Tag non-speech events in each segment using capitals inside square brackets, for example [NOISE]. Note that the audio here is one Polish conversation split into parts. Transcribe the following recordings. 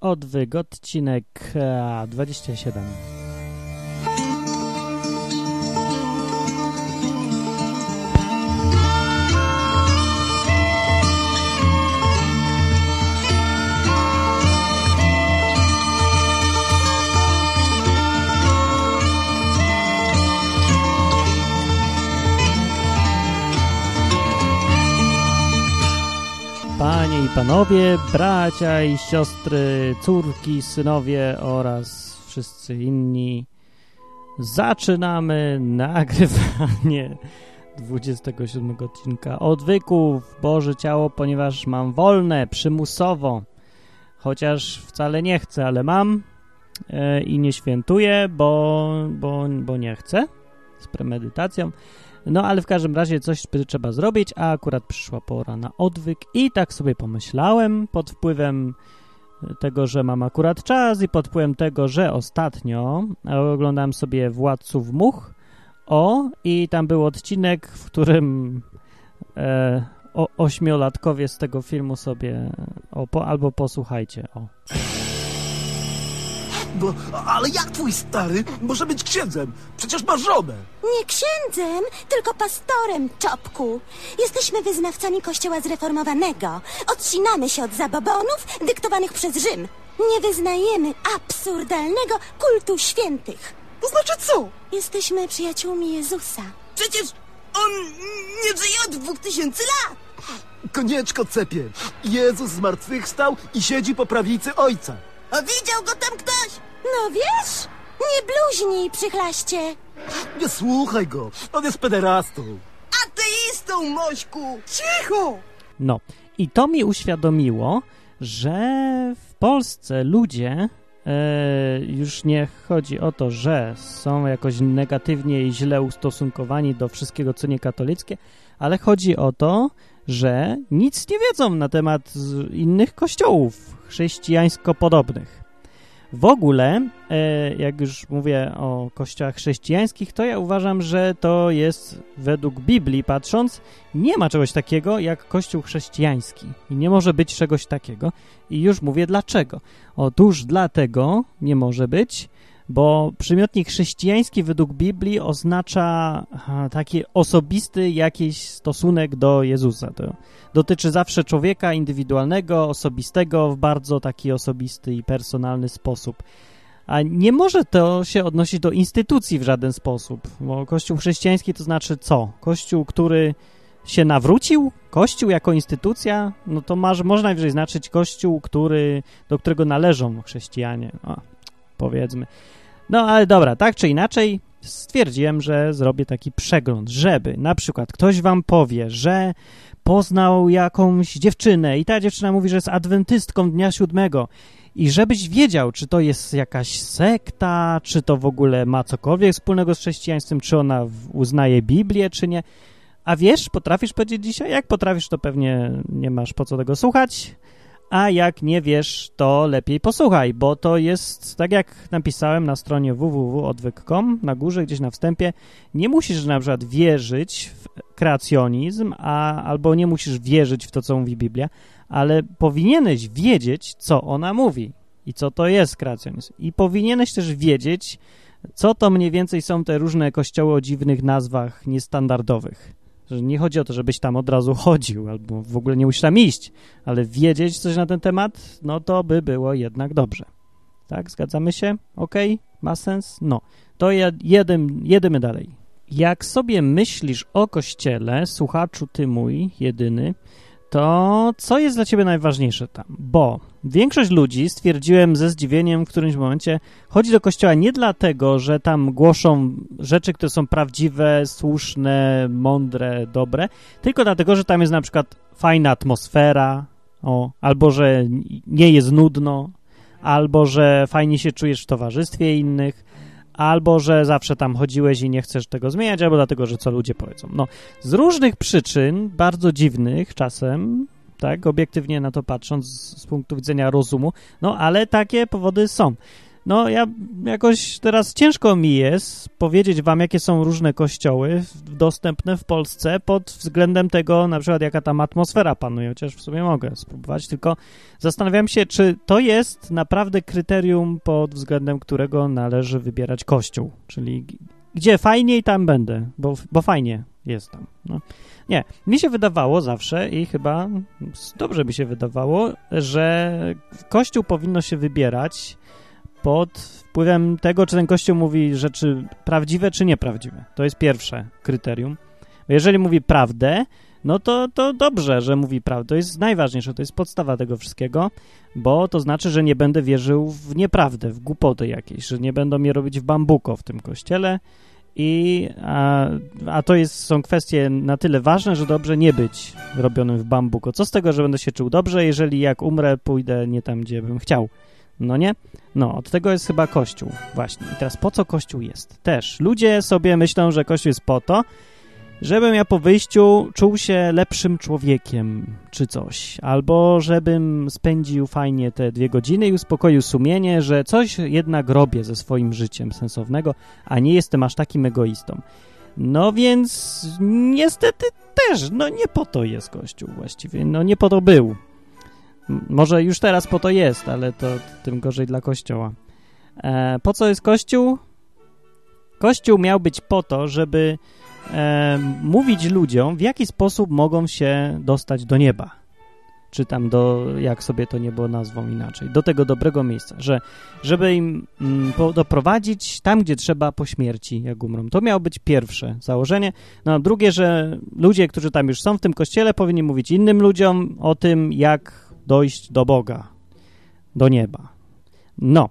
Odwyk, odcinek e, 27. panowie, bracia i siostry, córki, synowie oraz wszyscy inni, zaczynamy nagrywanie 27 odcinka Odwyków Boże Ciało, ponieważ mam wolne, przymusowo, chociaż wcale nie chcę, ale mam e, i nie świętuję, bo, bo, bo nie chcę, z premedytacją. No ale w każdym razie coś trzeba zrobić, a akurat przyszła pora na odwyk i tak sobie pomyślałem pod wpływem tego, że mam akurat czas i pod wpływem tego, że ostatnio oglądałem sobie Władców Much o i tam był odcinek, w którym e, o, ośmiolatkowie z tego filmu sobie o, po, albo posłuchajcie, o. No, ale jak twój stary może być księdzem? Przecież ma żonę. Nie księdzem, tylko pastorem, czopku. Jesteśmy wyznawcami kościoła zreformowanego. Odcinamy się od zabobonów dyktowanych przez Rzym. Nie wyznajemy absurdalnego kultu świętych. To znaczy co? Jesteśmy przyjaciółmi Jezusa. Przecież on nie żyje od dwóch tysięcy lat! Konieczko cepie. Jezus zmartwychwstał i siedzi po prawicy ojca. A widział go tam ktoś? No wiesz? Nie bluźnij, przychlaście. Nie słuchaj go. On jest pederastą. Ateistą, Mośku! Cicho! No, i to mi uświadomiło, że w Polsce ludzie e, już nie chodzi o to, że są jakoś negatywnie i źle ustosunkowani do wszystkiego, co niekatolickie, ale chodzi o to, że nic nie wiedzą na temat innych kościołów chrześcijańsko podobnych. W ogóle, e, jak już mówię o kościołach chrześcijańskich, to ja uważam, że to jest według Biblii patrząc, nie ma czegoś takiego jak kościół chrześcijański i nie może być czegoś takiego. I już mówię dlaczego. Otóż dlatego nie może być, bo przymiotnik chrześcijański według Biblii oznacza taki osobisty jakiś stosunek do Jezusa. To dotyczy zawsze człowieka indywidualnego, osobistego, w bardzo taki osobisty i personalny sposób. A nie może to się odnosić do instytucji w żaden sposób, bo Kościół chrześcijański to znaczy co? Kościół, który się nawrócił? Kościół jako instytucja? No to masz, można najwyżej znaczyć kościół, który, do którego należą chrześcijanie. O, powiedzmy. No ale dobra, tak czy inaczej stwierdziłem, że zrobię taki przegląd, żeby na przykład ktoś wam powie, że poznał jakąś dziewczynę i ta dziewczyna mówi, że jest adwentystką dnia siódmego i żebyś wiedział, czy to jest jakaś sekta, czy to w ogóle ma cokolwiek wspólnego z chrześcijaństwem, czy ona uznaje Biblię, czy nie. A wiesz, potrafisz powiedzieć dzisiaj? Jak potrafisz, to pewnie nie masz po co tego słuchać. A jak nie wiesz, to lepiej posłuchaj, bo to jest, tak jak napisałem na stronie www.odwyk.com, na górze gdzieś na wstępie, nie musisz na przykład wierzyć w kreacjonizm, a, albo nie musisz wierzyć w to, co mówi Biblia, ale powinieneś wiedzieć, co ona mówi i co to jest kreacjonizm. I powinieneś też wiedzieć, co to mniej więcej są te różne kościoły o dziwnych nazwach niestandardowych. Że nie chodzi o to, żebyś tam od razu chodził, albo w ogóle nie musisz tam iść, ale wiedzieć coś na ten temat, no to by było jednak dobrze. Tak, zgadzamy się? Okej? Ma sens? No. To jedym, jedymy dalej. Jak sobie myślisz o Kościele, słuchaczu ty mój, jedyny, to co jest dla ciebie najważniejsze tam? Bo większość ludzi, stwierdziłem ze zdziwieniem w którymś momencie, chodzi do kościoła nie dlatego, że tam głoszą rzeczy, które są prawdziwe, słuszne, mądre, dobre, tylko dlatego, że tam jest na przykład fajna atmosfera, o, albo że nie jest nudno, albo że fajnie się czujesz w towarzystwie innych, albo że zawsze tam chodziłeś i nie chcesz tego zmieniać, albo dlatego, że co ludzie powiedzą. No, z różnych przyczyn, bardzo dziwnych czasem, tak, obiektywnie na to patrząc z, z punktu widzenia rozumu, no ale takie powody są. No ja jakoś teraz ciężko mi jest powiedzieć wam, jakie są różne kościoły dostępne w Polsce pod względem tego, na przykład jaka tam atmosfera panuje, chociaż w sumie mogę spróbować, tylko zastanawiam się, czy to jest naprawdę kryterium, pod względem którego należy wybierać kościół, czyli gdzie fajniej, tam będę, bo, bo fajnie jest tam. No. Nie, mi się wydawało zawsze i chyba dobrze mi się wydawało, że kościół powinno się wybierać pod wpływem tego, czy ten kościół mówi rzeczy prawdziwe, czy nieprawdziwe. To jest pierwsze kryterium. Jeżeli mówi prawdę, no to, to dobrze, że mówi prawdę. To jest najważniejsze, to jest podstawa tego wszystkiego, bo to znaczy, że nie będę wierzył w nieprawdę, w głupoty jakieś, że nie będą mnie robić w bambuko w tym kościele, i, a, a to jest, są kwestie na tyle ważne, że dobrze nie być robionym w bambuko. Co z tego, że będę się czuł dobrze, jeżeli jak umrę, pójdę nie tam, gdzie bym chciał. No nie? No, od tego jest chyba Kościół. Właśnie. I teraz po co Kościół jest? Też. Ludzie sobie myślą, że Kościół jest po to, żebym ja po wyjściu czuł się lepszym człowiekiem, czy coś. Albo żebym spędził fajnie te dwie godziny i uspokoił sumienie, że coś jednak robię ze swoim życiem sensownego, a nie jestem aż takim egoistą. No więc niestety też, no nie po to jest Kościół właściwie, no nie po to był. Może już teraz po to jest, ale to tym gorzej dla Kościoła. E, po co jest Kościół? Kościół miał być po to, żeby e, mówić ludziom, w jaki sposób mogą się dostać do nieba. Czy tam do, jak sobie to niebo nazwą inaczej, do tego dobrego miejsca, że żeby im mm, po, doprowadzić tam, gdzie trzeba po śmierci, jak umrą. To miało być pierwsze założenie. No drugie, że ludzie, którzy tam już są w tym kościele, powinni mówić innym ludziom o tym, jak dojść do Boga, do nieba. No,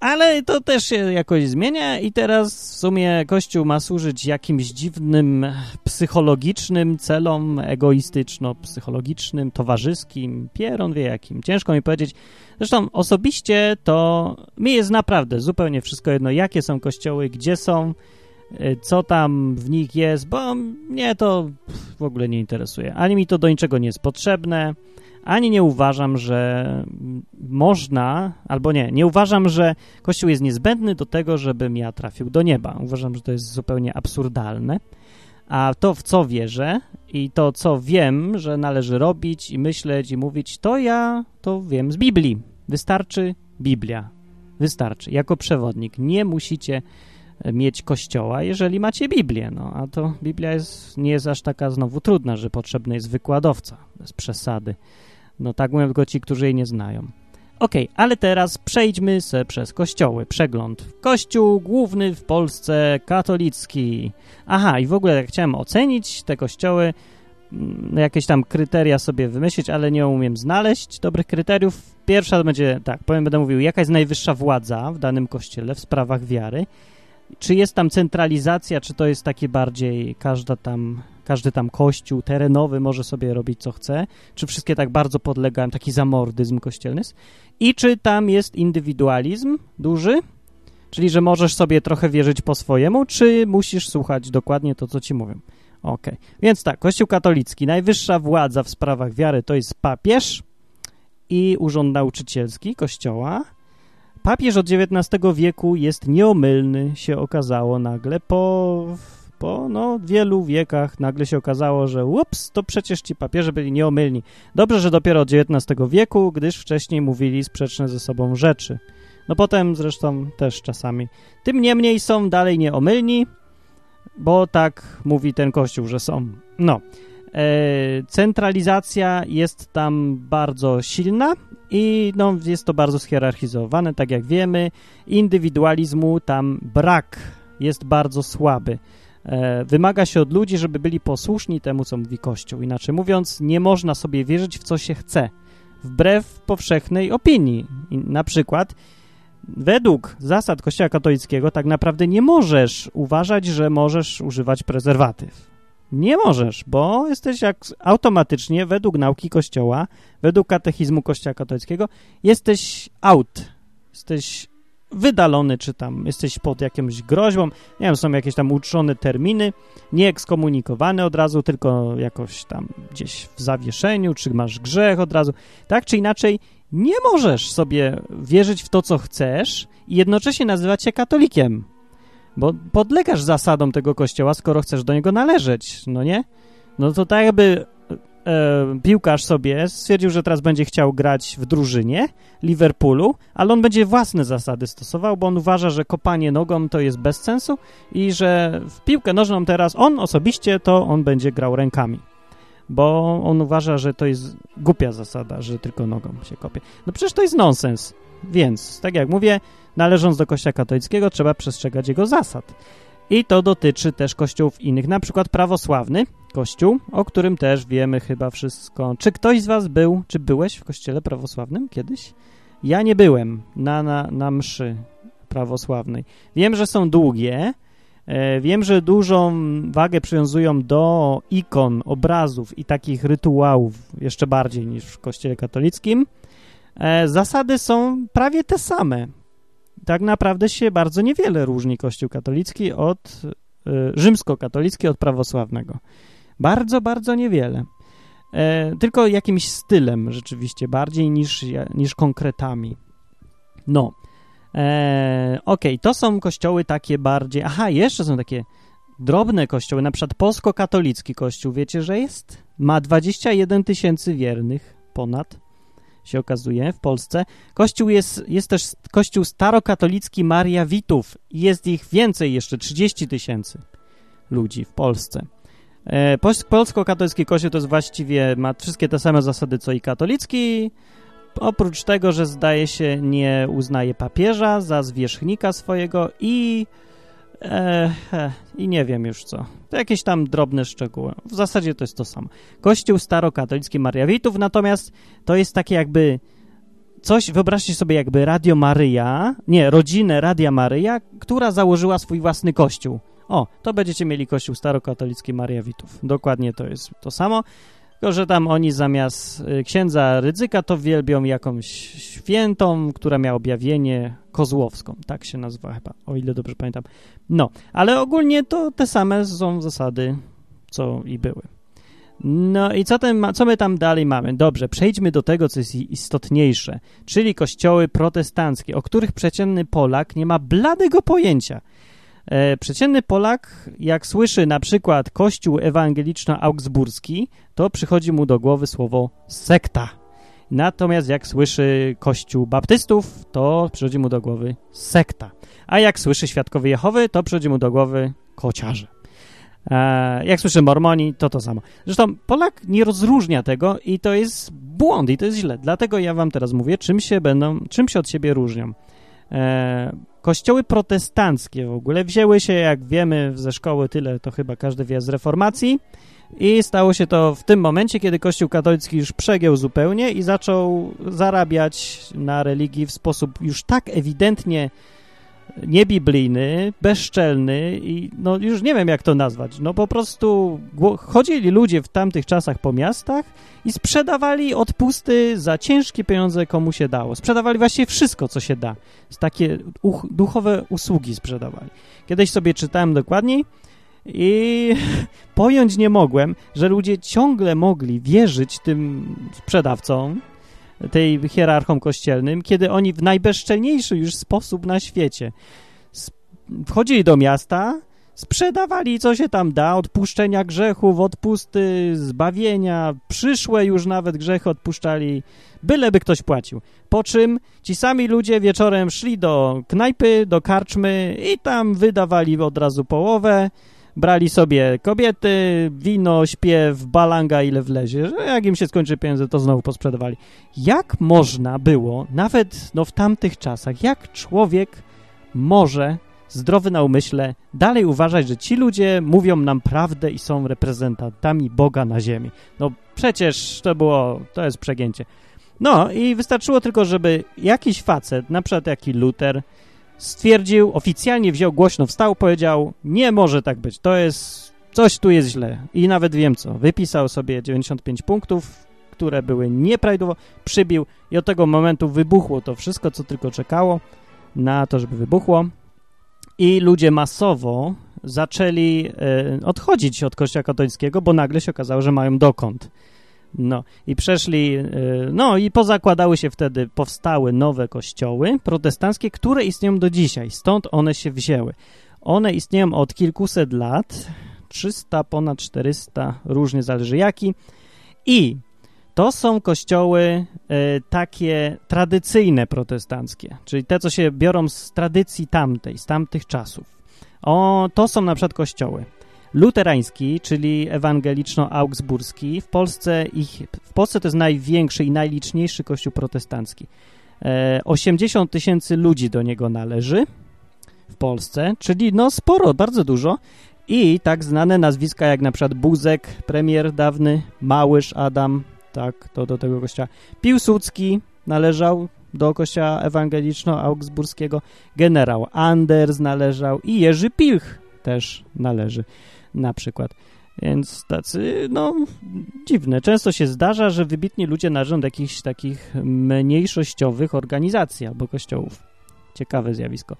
ale to też się jakoś zmienia i teraz w sumie Kościół ma służyć jakimś dziwnym psychologicznym celom, egoistyczno-psychologicznym, towarzyskim, pieron wie jakim. Ciężko mi powiedzieć. Zresztą osobiście to mi jest naprawdę zupełnie wszystko jedno, jakie są kościoły, gdzie są, y, co tam w nich jest, bo mnie to w ogóle nie interesuje. Ani mi to do niczego nie jest potrzebne, ani nie uważam, że można, albo nie, nie uważam, że Kościół jest niezbędny do tego, żebym ja trafił do nieba. Uważam, że to jest zupełnie absurdalne. A to, w co wierzę i to, co wiem, że należy robić i myśleć i mówić, to ja to wiem z Biblii. Wystarczy Biblia. Wystarczy. Jako przewodnik. Nie musicie mieć kościoła, jeżeli macie Biblię. No, a to Biblia jest, nie jest aż taka znowu trudna, że potrzebny jest wykładowca, bez przesady. No tak mówią tylko ci, którzy jej nie znają. Ok, ale teraz przejdźmy se przez kościoły. Przegląd. Kościół główny w Polsce katolicki. Aha, i w ogóle jak chciałem ocenić te kościoły, mm, jakieś tam kryteria sobie wymyślić, ale nie umiem znaleźć dobrych kryteriów. Pierwsza to będzie, tak, powiem, będę mówił, jaka jest najwyższa władza w danym kościele w sprawach wiary. Czy jest tam centralizacja, czy to jest takie bardziej każda tam każdy tam kościół terenowy może sobie robić co chce, czy wszystkie tak bardzo podlegają, taki zamordyzm kościelny i czy tam jest indywidualizm duży, czyli że możesz sobie trochę wierzyć po swojemu, czy musisz słuchać dokładnie to, co ci mówią. Ok, więc tak, Kościół katolicki, najwyższa władza w sprawach wiary to jest papież i urząd nauczycielski Kościoła. Papież od XIX wieku jest nieomylny, się okazało nagle po po no, wielu wiekach nagle się okazało, że ups, to przecież ci papieże byli nieomylni. Dobrze, że dopiero od XIX wieku, gdyż wcześniej mówili sprzeczne ze sobą rzeczy. No potem zresztą też czasami. Tym niemniej są dalej nieomylni, bo tak mówi ten kościół, że są. No. E, centralizacja jest tam bardzo silna i no, jest to bardzo schierarchizowane, tak jak wiemy. Indywidualizmu tam brak, jest bardzo słaby. E, wymaga się od ludzi, żeby byli posłuszni temu, co mówi Kościół. Inaczej mówiąc, nie można sobie wierzyć w co się chce, wbrew powszechnej opinii. I na przykład, według zasad Kościoła katolickiego, tak naprawdę nie możesz uważać, że możesz używać prezerwatyw. Nie możesz, bo jesteś jak automatycznie, według nauki Kościoła, według katechizmu Kościoła katolickiego, jesteś out. Jesteś wydalony, czy tam jesteś pod jakąś groźbą, nie wiem, są jakieś tam uczone terminy, nie ekskomunikowany od razu, tylko jakoś tam gdzieś w zawieszeniu, czy masz grzech od razu. Tak czy inaczej, Nie możesz sobie wierzyć w to, co chcesz i jednocześnie nazywać się katolikiem, bo podlegasz zasadom tego kościoła, skoro chcesz do niego należeć, no nie? No to tak jakby piłkarz sobie stwierdził, że teraz będzie chciał grać w drużynie Liverpoolu, ale on będzie własne zasady stosował, bo on uważa, że kopanie nogą to jest bez sensu i że w piłkę nożną teraz on osobiście to on będzie grał rękami. Bo on uważa, że to jest głupia zasada, że tylko nogą się kopie. No przecież to jest nonsens. Więc, tak jak mówię, należąc do Kościoła katolickiego, trzeba przestrzegać jego zasad. I to dotyczy też kościołów innych, na przykład prawosławny kościół, o którym też wiemy chyba wszystko. Czy ktoś z was był, czy byłeś w kościele prawosławnym kiedyś? Ja nie byłem na, na, na mszy prawosławnej. Wiem, że są długie, e, wiem, że dużą wagę przywiązują do ikon, obrazów i takich rytuałów jeszcze bardziej niż w kościele katolickim. E, zasady są prawie te same tak naprawdę się bardzo niewiele różni Kościół katolicki od y, rzymskokatolicki od prawosławnego. Bardzo, bardzo niewiele. E, tylko jakimś stylem rzeczywiście, bardziej niż, niż konkretami. No. E, Okej, okay, to są kościoły takie bardziej... Aha, jeszcze są takie drobne kościoły, na przykład polsko-katolicki kościół, wiecie, że jest? Ma 21 tysięcy wiernych ponad się okazuje, w Polsce. Kościół jest, jest też kościół starokatolicki Maria Witów. Jest ich więcej jeszcze, 30 tysięcy ludzi w Polsce. E, polsko-katolicki kościół to jest właściwie, ma wszystkie te same zasady, co i katolicki, oprócz tego, że zdaje się nie uznaje papieża za zwierzchnika swojego i E, I nie wiem już co. To jakieś tam drobne szczegóły. W zasadzie to jest to samo. Kościół starokatolicki Mariawitów, natomiast to jest takie jakby coś, wyobraźcie sobie jakby Radio Maryja, nie, rodzinę Radia Maryja, która założyła swój własny kościół. O, to będziecie mieli kościół starokatolicki Mariawitów. Dokładnie to jest to samo. Tylko, że tam oni zamiast y, księdza Rydzyka to wielbią jakąś świętą, która miała objawienie kozłowską, tak się nazywa chyba, o ile dobrze pamiętam. No, ale ogólnie to te same są zasady, co i były. No i co, ten, co my tam dalej mamy? Dobrze, przejdźmy do tego, co jest istotniejsze, czyli kościoły protestanckie, o których przeciętny Polak nie ma bladego pojęcia. E, przeciętny Polak, jak słyszy na przykład Kościół Ewangeliczno-Augsburski, to przychodzi mu do głowy słowo sekta. Natomiast jak słyszy Kościół Baptystów, to przychodzi mu do głowy sekta. A jak słyszy Świadkowie Jehowy, to przychodzi mu do głowy kociarze. E, jak słyszy Mormoni, to to samo. Zresztą Polak nie rozróżnia tego i to jest błąd i to jest źle. Dlatego ja wam teraz mówię, czym się będą, czym się od siebie różnią. E, kościoły protestanckie w ogóle wzięły się, jak wiemy, ze szkoły tyle, to chyba każdy wie, z reformacji i stało się to w tym momencie, kiedy Kościół katolicki już przegiął zupełnie i zaczął zarabiać na religii w sposób już tak ewidentnie niebiblijny, bezczelny i no już nie wiem jak to nazwać. No po prostu chodzili ludzie w tamtych czasach po miastach i sprzedawali odpusty za ciężkie pieniądze komu się dało. Sprzedawali właściwie wszystko, co się da. Takie duchowe usługi sprzedawali. Kiedyś sobie czytałem dokładniej i [LAUGHS] pojąć nie mogłem, że ludzie ciągle mogli wierzyć tym sprzedawcom, tej hierarchom kościelnym, kiedy oni w najbezczelniejszy już sposób na świecie wchodzili do miasta, sprzedawali co się tam da, odpuszczenia grzechów, odpusty, zbawienia, przyszłe już nawet grzechy odpuszczali, byleby ktoś płacił. Po czym ci sami ludzie wieczorem szli do knajpy, do karczmy i tam wydawali od razu połowę, brali sobie kobiety, wino, śpiew, balanga ile wlezie, że jak im się skończy pieniądze, to znowu posprzedawali. Jak można było, nawet no, w tamtych czasach, jak człowiek może zdrowy na umyśle dalej uważać, że ci ludzie mówią nam prawdę i są reprezentantami Boga na ziemi. No przecież to było, to jest przegięcie. No i wystarczyło tylko, żeby jakiś facet, na przykład jaki Luther, stwierdził, oficjalnie wziął głośno, wstał, powiedział, nie może tak być, to jest, coś tu jest źle. I nawet wiem co, wypisał sobie 95 punktów, które były nieprawidłowo, przybił i od tego momentu wybuchło to wszystko, co tylko czekało na to, żeby wybuchło. I ludzie masowo zaczęli e, odchodzić od kościoła katolickiego, bo nagle się okazało, że mają dokąd. No i przeszli, e, no i pozakładały się wtedy, powstały nowe kościoły protestanckie, które istnieją do dzisiaj, stąd one się wzięły. One istnieją od kilkuset lat, 300, ponad 400, różnie zależy jaki. I to są kościoły e, takie tradycyjne protestanckie, czyli te, co się biorą z tradycji tamtej, z tamtych czasów. O, to są na przykład kościoły luterański, czyli ewangeliczno-augsburski. W Polsce, ich, w Polsce to jest największy i najliczniejszy kościół protestancki. E, 80 tysięcy ludzi do niego należy w Polsce, czyli no sporo, bardzo dużo. I tak znane nazwiska jak na przykład Buzek, premier dawny, Małysz Adam, tak, to do tego kościoła. Piłsudski należał do kościoła ewangeliczno-augsburskiego, generał Anders należał i Jerzy Pilch też należy na przykład. Więc tacy, no, dziwne. Często się zdarza, że wybitni ludzie należą do jakichś takich mniejszościowych organizacji albo kościołów. Ciekawe zjawisko.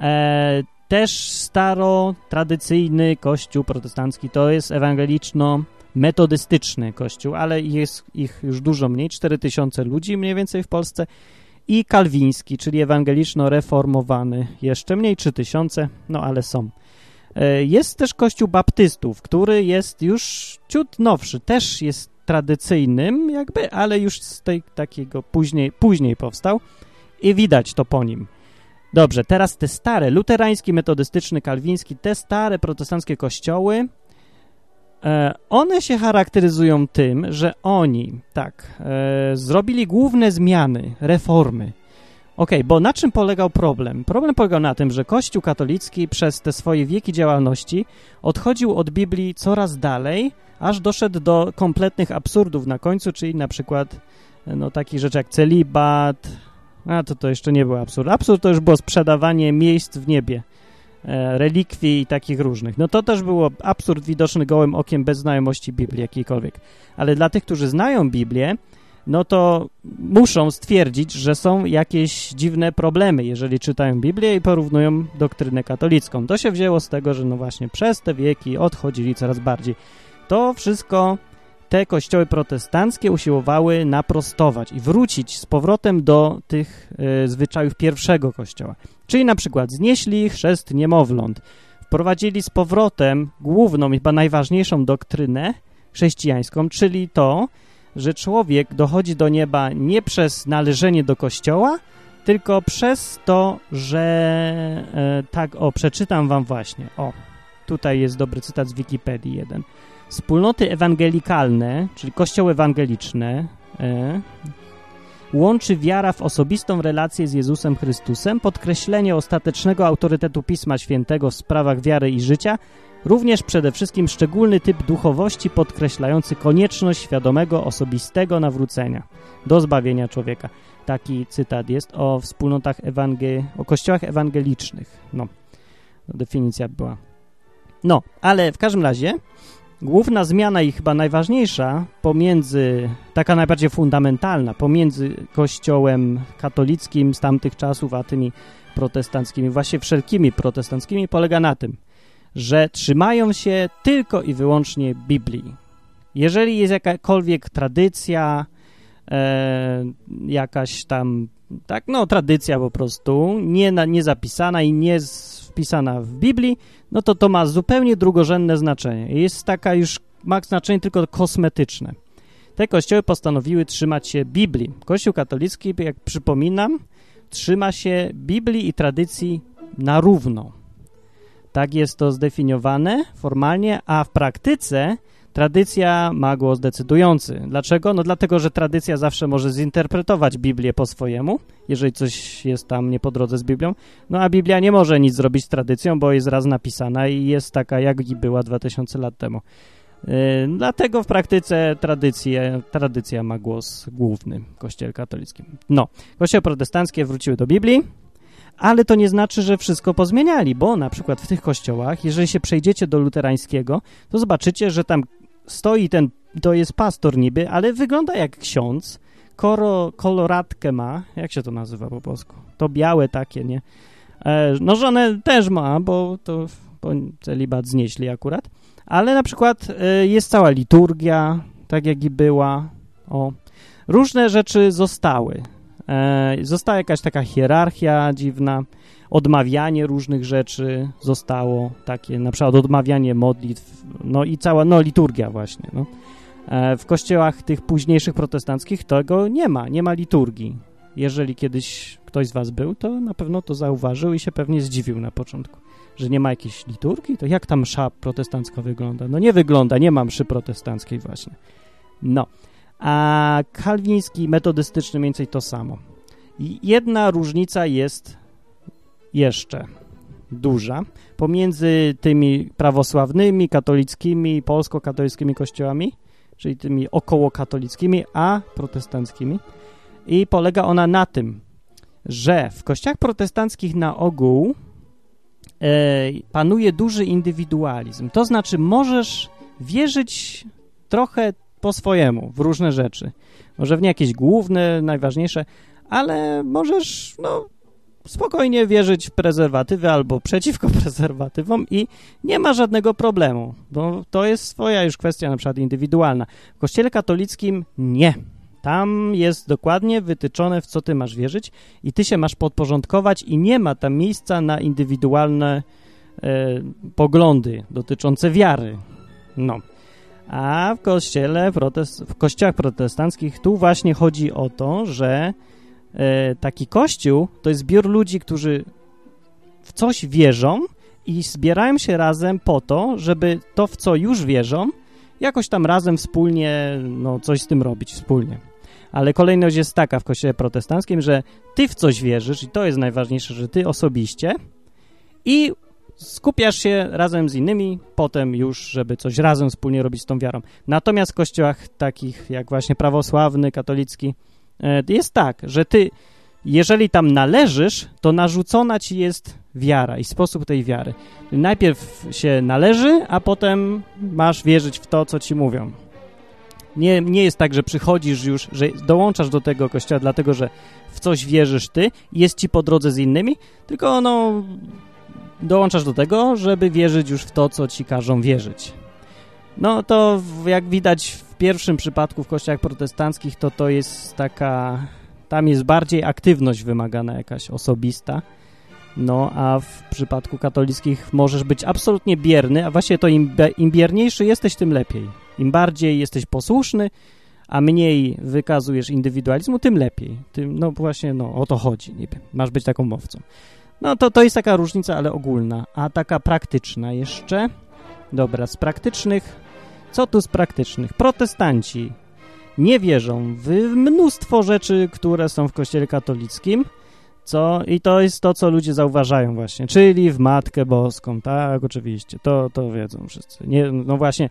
E, też staro, tradycyjny kościół protestancki to jest ewangeliczno-metodystyczny kościół, ale jest ich już dużo mniej, 4000 ludzi mniej więcej w Polsce i kalwiński, czyli ewangeliczno-reformowany, jeszcze mniej, 3000, no ale są. E, jest też kościół baptystów, który jest już ciut nowszy, też jest tradycyjnym jakby, ale już z tej takiego później, później powstał i widać to po nim. Dobrze, teraz te stare, luterański, metodystyczny, kalwiński, te stare protestanckie kościoły, e, one się charakteryzują tym, że oni, tak, e, zrobili główne zmiany, reformy. Okej, okay, bo na czym polegał problem? Problem polegał na tym, że Kościół katolicki przez te swoje wieki działalności odchodził od Biblii coraz dalej, aż doszedł do kompletnych absurdów na końcu, czyli na przykład no, takich rzeczy jak celibat, a to to jeszcze nie był absurd. Absurd to już było sprzedawanie miejsc w niebie, e, relikwii i takich różnych. No to też było absurd widoczny gołym okiem bez znajomości Biblii jakiejkolwiek. Ale dla tych, którzy znają Biblię, no to muszą stwierdzić, że są jakieś dziwne problemy, jeżeli czytają Biblię i porównują doktrynę katolicką. To się wzięło z tego, że no właśnie przez te wieki odchodzili coraz bardziej. To wszystko te kościoły protestanckie usiłowały naprostować i wrócić z powrotem do tych y, zwyczajów pierwszego kościoła. Czyli na przykład znieśli chrzest niemowląt, wprowadzili z powrotem główną, chyba najważniejszą doktrynę chrześcijańską, czyli to, że człowiek dochodzi do nieba nie przez należenie do kościoła, tylko przez to, że e, tak, o, przeczytam wam właśnie, o, tutaj jest dobry cytat z Wikipedii jeden. Wspólnoty ewangelikalne, czyli kościoły ewangeliczne, e, łączy wiara w osobistą relację z Jezusem Chrystusem, podkreślenie ostatecznego autorytetu Pisma Świętego w sprawach wiary i życia Również przede wszystkim szczególny typ duchowości podkreślający konieczność świadomego, osobistego nawrócenia do zbawienia człowieka. Taki cytat jest o wspólnotach ewangel o kościołach ewangelicznych. No, definicja była. No, ale w każdym razie główna zmiana i chyba najważniejsza pomiędzy, taka najbardziej fundamentalna, pomiędzy kościołem katolickim z tamtych czasów, a tymi protestanckimi, właśnie wszelkimi protestanckimi polega na tym, że trzymają się tylko i wyłącznie Biblii. Jeżeli jest jakakolwiek tradycja, e, jakaś tam, tak, no tradycja po prostu, nie, na, nie zapisana i nie wpisana w Biblii, no to to ma zupełnie drugorzędne znaczenie. Jest taka już, ma znaczenie tylko kosmetyczne. Te kościoły postanowiły trzymać się Biblii. Kościół katolicki, jak przypominam, trzyma się Biblii i tradycji na równo. Tak jest to zdefiniowane formalnie, a w praktyce tradycja ma głos decydujący. Dlaczego? No dlatego, że tradycja zawsze może zinterpretować Biblię po swojemu, jeżeli coś jest tam nie po drodze z Biblią. No a Biblia nie może nic zrobić z tradycją, bo jest raz napisana i jest taka, jak i była 2000 lat temu. Yy, dlatego w praktyce tradycja, tradycja ma głos główny w kościele katolickim. No, kościoły protestanckie wróciły do Biblii, ale to nie znaczy, że wszystko pozmieniali, bo na przykład w tych kościołach, jeżeli się przejdziecie do luterańskiego, to zobaczycie, że tam stoi ten, to jest pastor niby, ale wygląda jak ksiądz, koro, koloratkę ma, jak się to nazywa po polsku? To białe takie, nie? E, no żonę też ma, bo to bo celibat znieśli akurat, ale na przykład e, jest cała liturgia, tak jak i była. O, różne rzeczy zostały. E, została jakaś taka hierarchia dziwna, odmawianie różnych rzeczy zostało takie, na przykład odmawianie modlitw, no i cała, no liturgia właśnie, no. E, w kościołach tych późniejszych protestanckich tego nie ma, nie ma liturgii. Jeżeli kiedyś ktoś z was był, to na pewno to zauważył i się pewnie zdziwił na początku, że nie ma jakiejś liturgii, to jak ta msza protestancka wygląda? No nie wygląda, nie ma mszy protestanckiej właśnie. No, a kalwiński, metodystyczny mniej więcej to samo. Jedna różnica jest jeszcze duża pomiędzy tymi prawosławnymi, katolickimi, polsko-katolickimi kościołami, czyli tymi okołokatolickimi, a protestanckimi. I polega ona na tym, że w kościołach protestanckich na ogół e, panuje duży indywidualizm. To znaczy, możesz wierzyć trochę po swojemu w różne rzeczy. Może w nie jakieś główne, najważniejsze, ale możesz no, spokojnie wierzyć w prezerwatywy albo przeciwko [LAUGHS] prezerwatywom i nie ma żadnego problemu, bo to jest swoja już kwestia na przykład indywidualna. W kościele katolickim nie. Tam jest dokładnie wytyczone, w co ty masz wierzyć i ty się masz podporządkować i nie ma tam miejsca na indywidualne e, poglądy dotyczące wiary. No. A w kościele, protest, w kościołach protestanckich tu właśnie chodzi o to, że e, taki kościół to jest zbiór ludzi, którzy w coś wierzą i zbierają się razem po to, żeby to, w co już wierzą, jakoś tam razem wspólnie, no coś z tym robić wspólnie. Ale kolejność jest taka w kościele protestanckim, że ty w coś wierzysz i to jest najważniejsze, że ty osobiście i skupiasz się razem z innymi, potem już, żeby coś razem wspólnie robić z tą wiarą. Natomiast w kościołach takich jak właśnie prawosławny, katolicki, e, jest tak, że ty, jeżeli tam należysz, to narzucona ci jest wiara i sposób tej wiary. Najpierw się należy, a potem masz wierzyć w to, co ci mówią. Nie, nie jest tak, że przychodzisz już, że dołączasz do tego kościoła, dlatego że w coś wierzysz ty jest ci po drodze z innymi, tylko no dołączasz do tego, żeby wierzyć już w to, co ci każą wierzyć. No to jak widać w pierwszym przypadku w kościołach protestanckich, to to jest taka... Tam jest bardziej aktywność wymagana jakaś osobista. No, a w przypadku katolickich możesz być absolutnie bierny, a właśnie to im, im bierniejszy jesteś, tym lepiej. Im bardziej jesteś posłuszny, a mniej wykazujesz indywidualizmu, tym lepiej. Tym, no właśnie, no o to chodzi niby. Masz być taką mowcą. No to, to jest taka różnica, ale ogólna. A taka praktyczna jeszcze. Dobra, z praktycznych. Co tu z praktycznych? Protestanci nie wierzą w mnóstwo rzeczy, które są w kościele katolickim. Co? I to jest to, co ludzie zauważają właśnie, czyli w Matkę Boską, tak, oczywiście, to, to wiedzą wszyscy. Nie, no właśnie,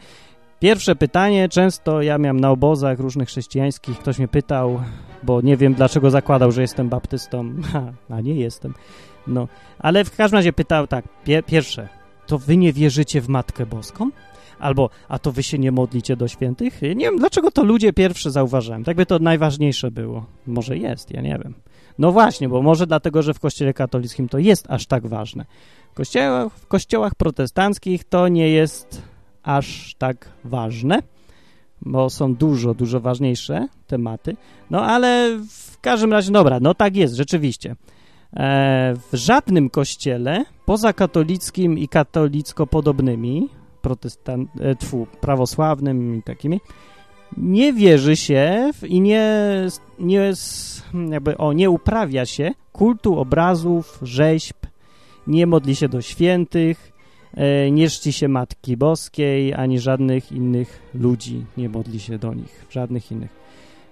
pierwsze pytanie, często ja miałem na obozach różnych chrześcijańskich, ktoś mnie pytał, bo nie wiem, dlaczego zakładał, że jestem baptystą, [LAUGHS] a nie jestem. No, ale w każdym razie pytał tak, pie, pierwsze, to wy nie wierzycie w Matkę Boską? Albo, a to wy się nie modlicie do świętych? Nie wiem, dlaczego to ludzie pierwsze zauważałem. Tak by to najważniejsze było. Może jest, ja nie wiem. No właśnie, bo może dlatego, że w kościele katolickim to jest aż tak ważne. W kościołach, w kościołach protestanckich to nie jest aż tak ważne, bo są dużo, dużo ważniejsze tematy. No ale w każdym razie, dobra, no tak jest, rzeczywiście. E, w żadnym kościele, poza katolickim i katolicko podobnymi, protestant, e, tfu, prawosławnym i takimi, nie wierzy się w, i nie, nie, jakby, o, nie uprawia się kultu obrazów, rzeźb, nie modli się do świętych, e, nie czci się Matki Boskiej, ani żadnych innych ludzi, nie modli się do nich, żadnych innych.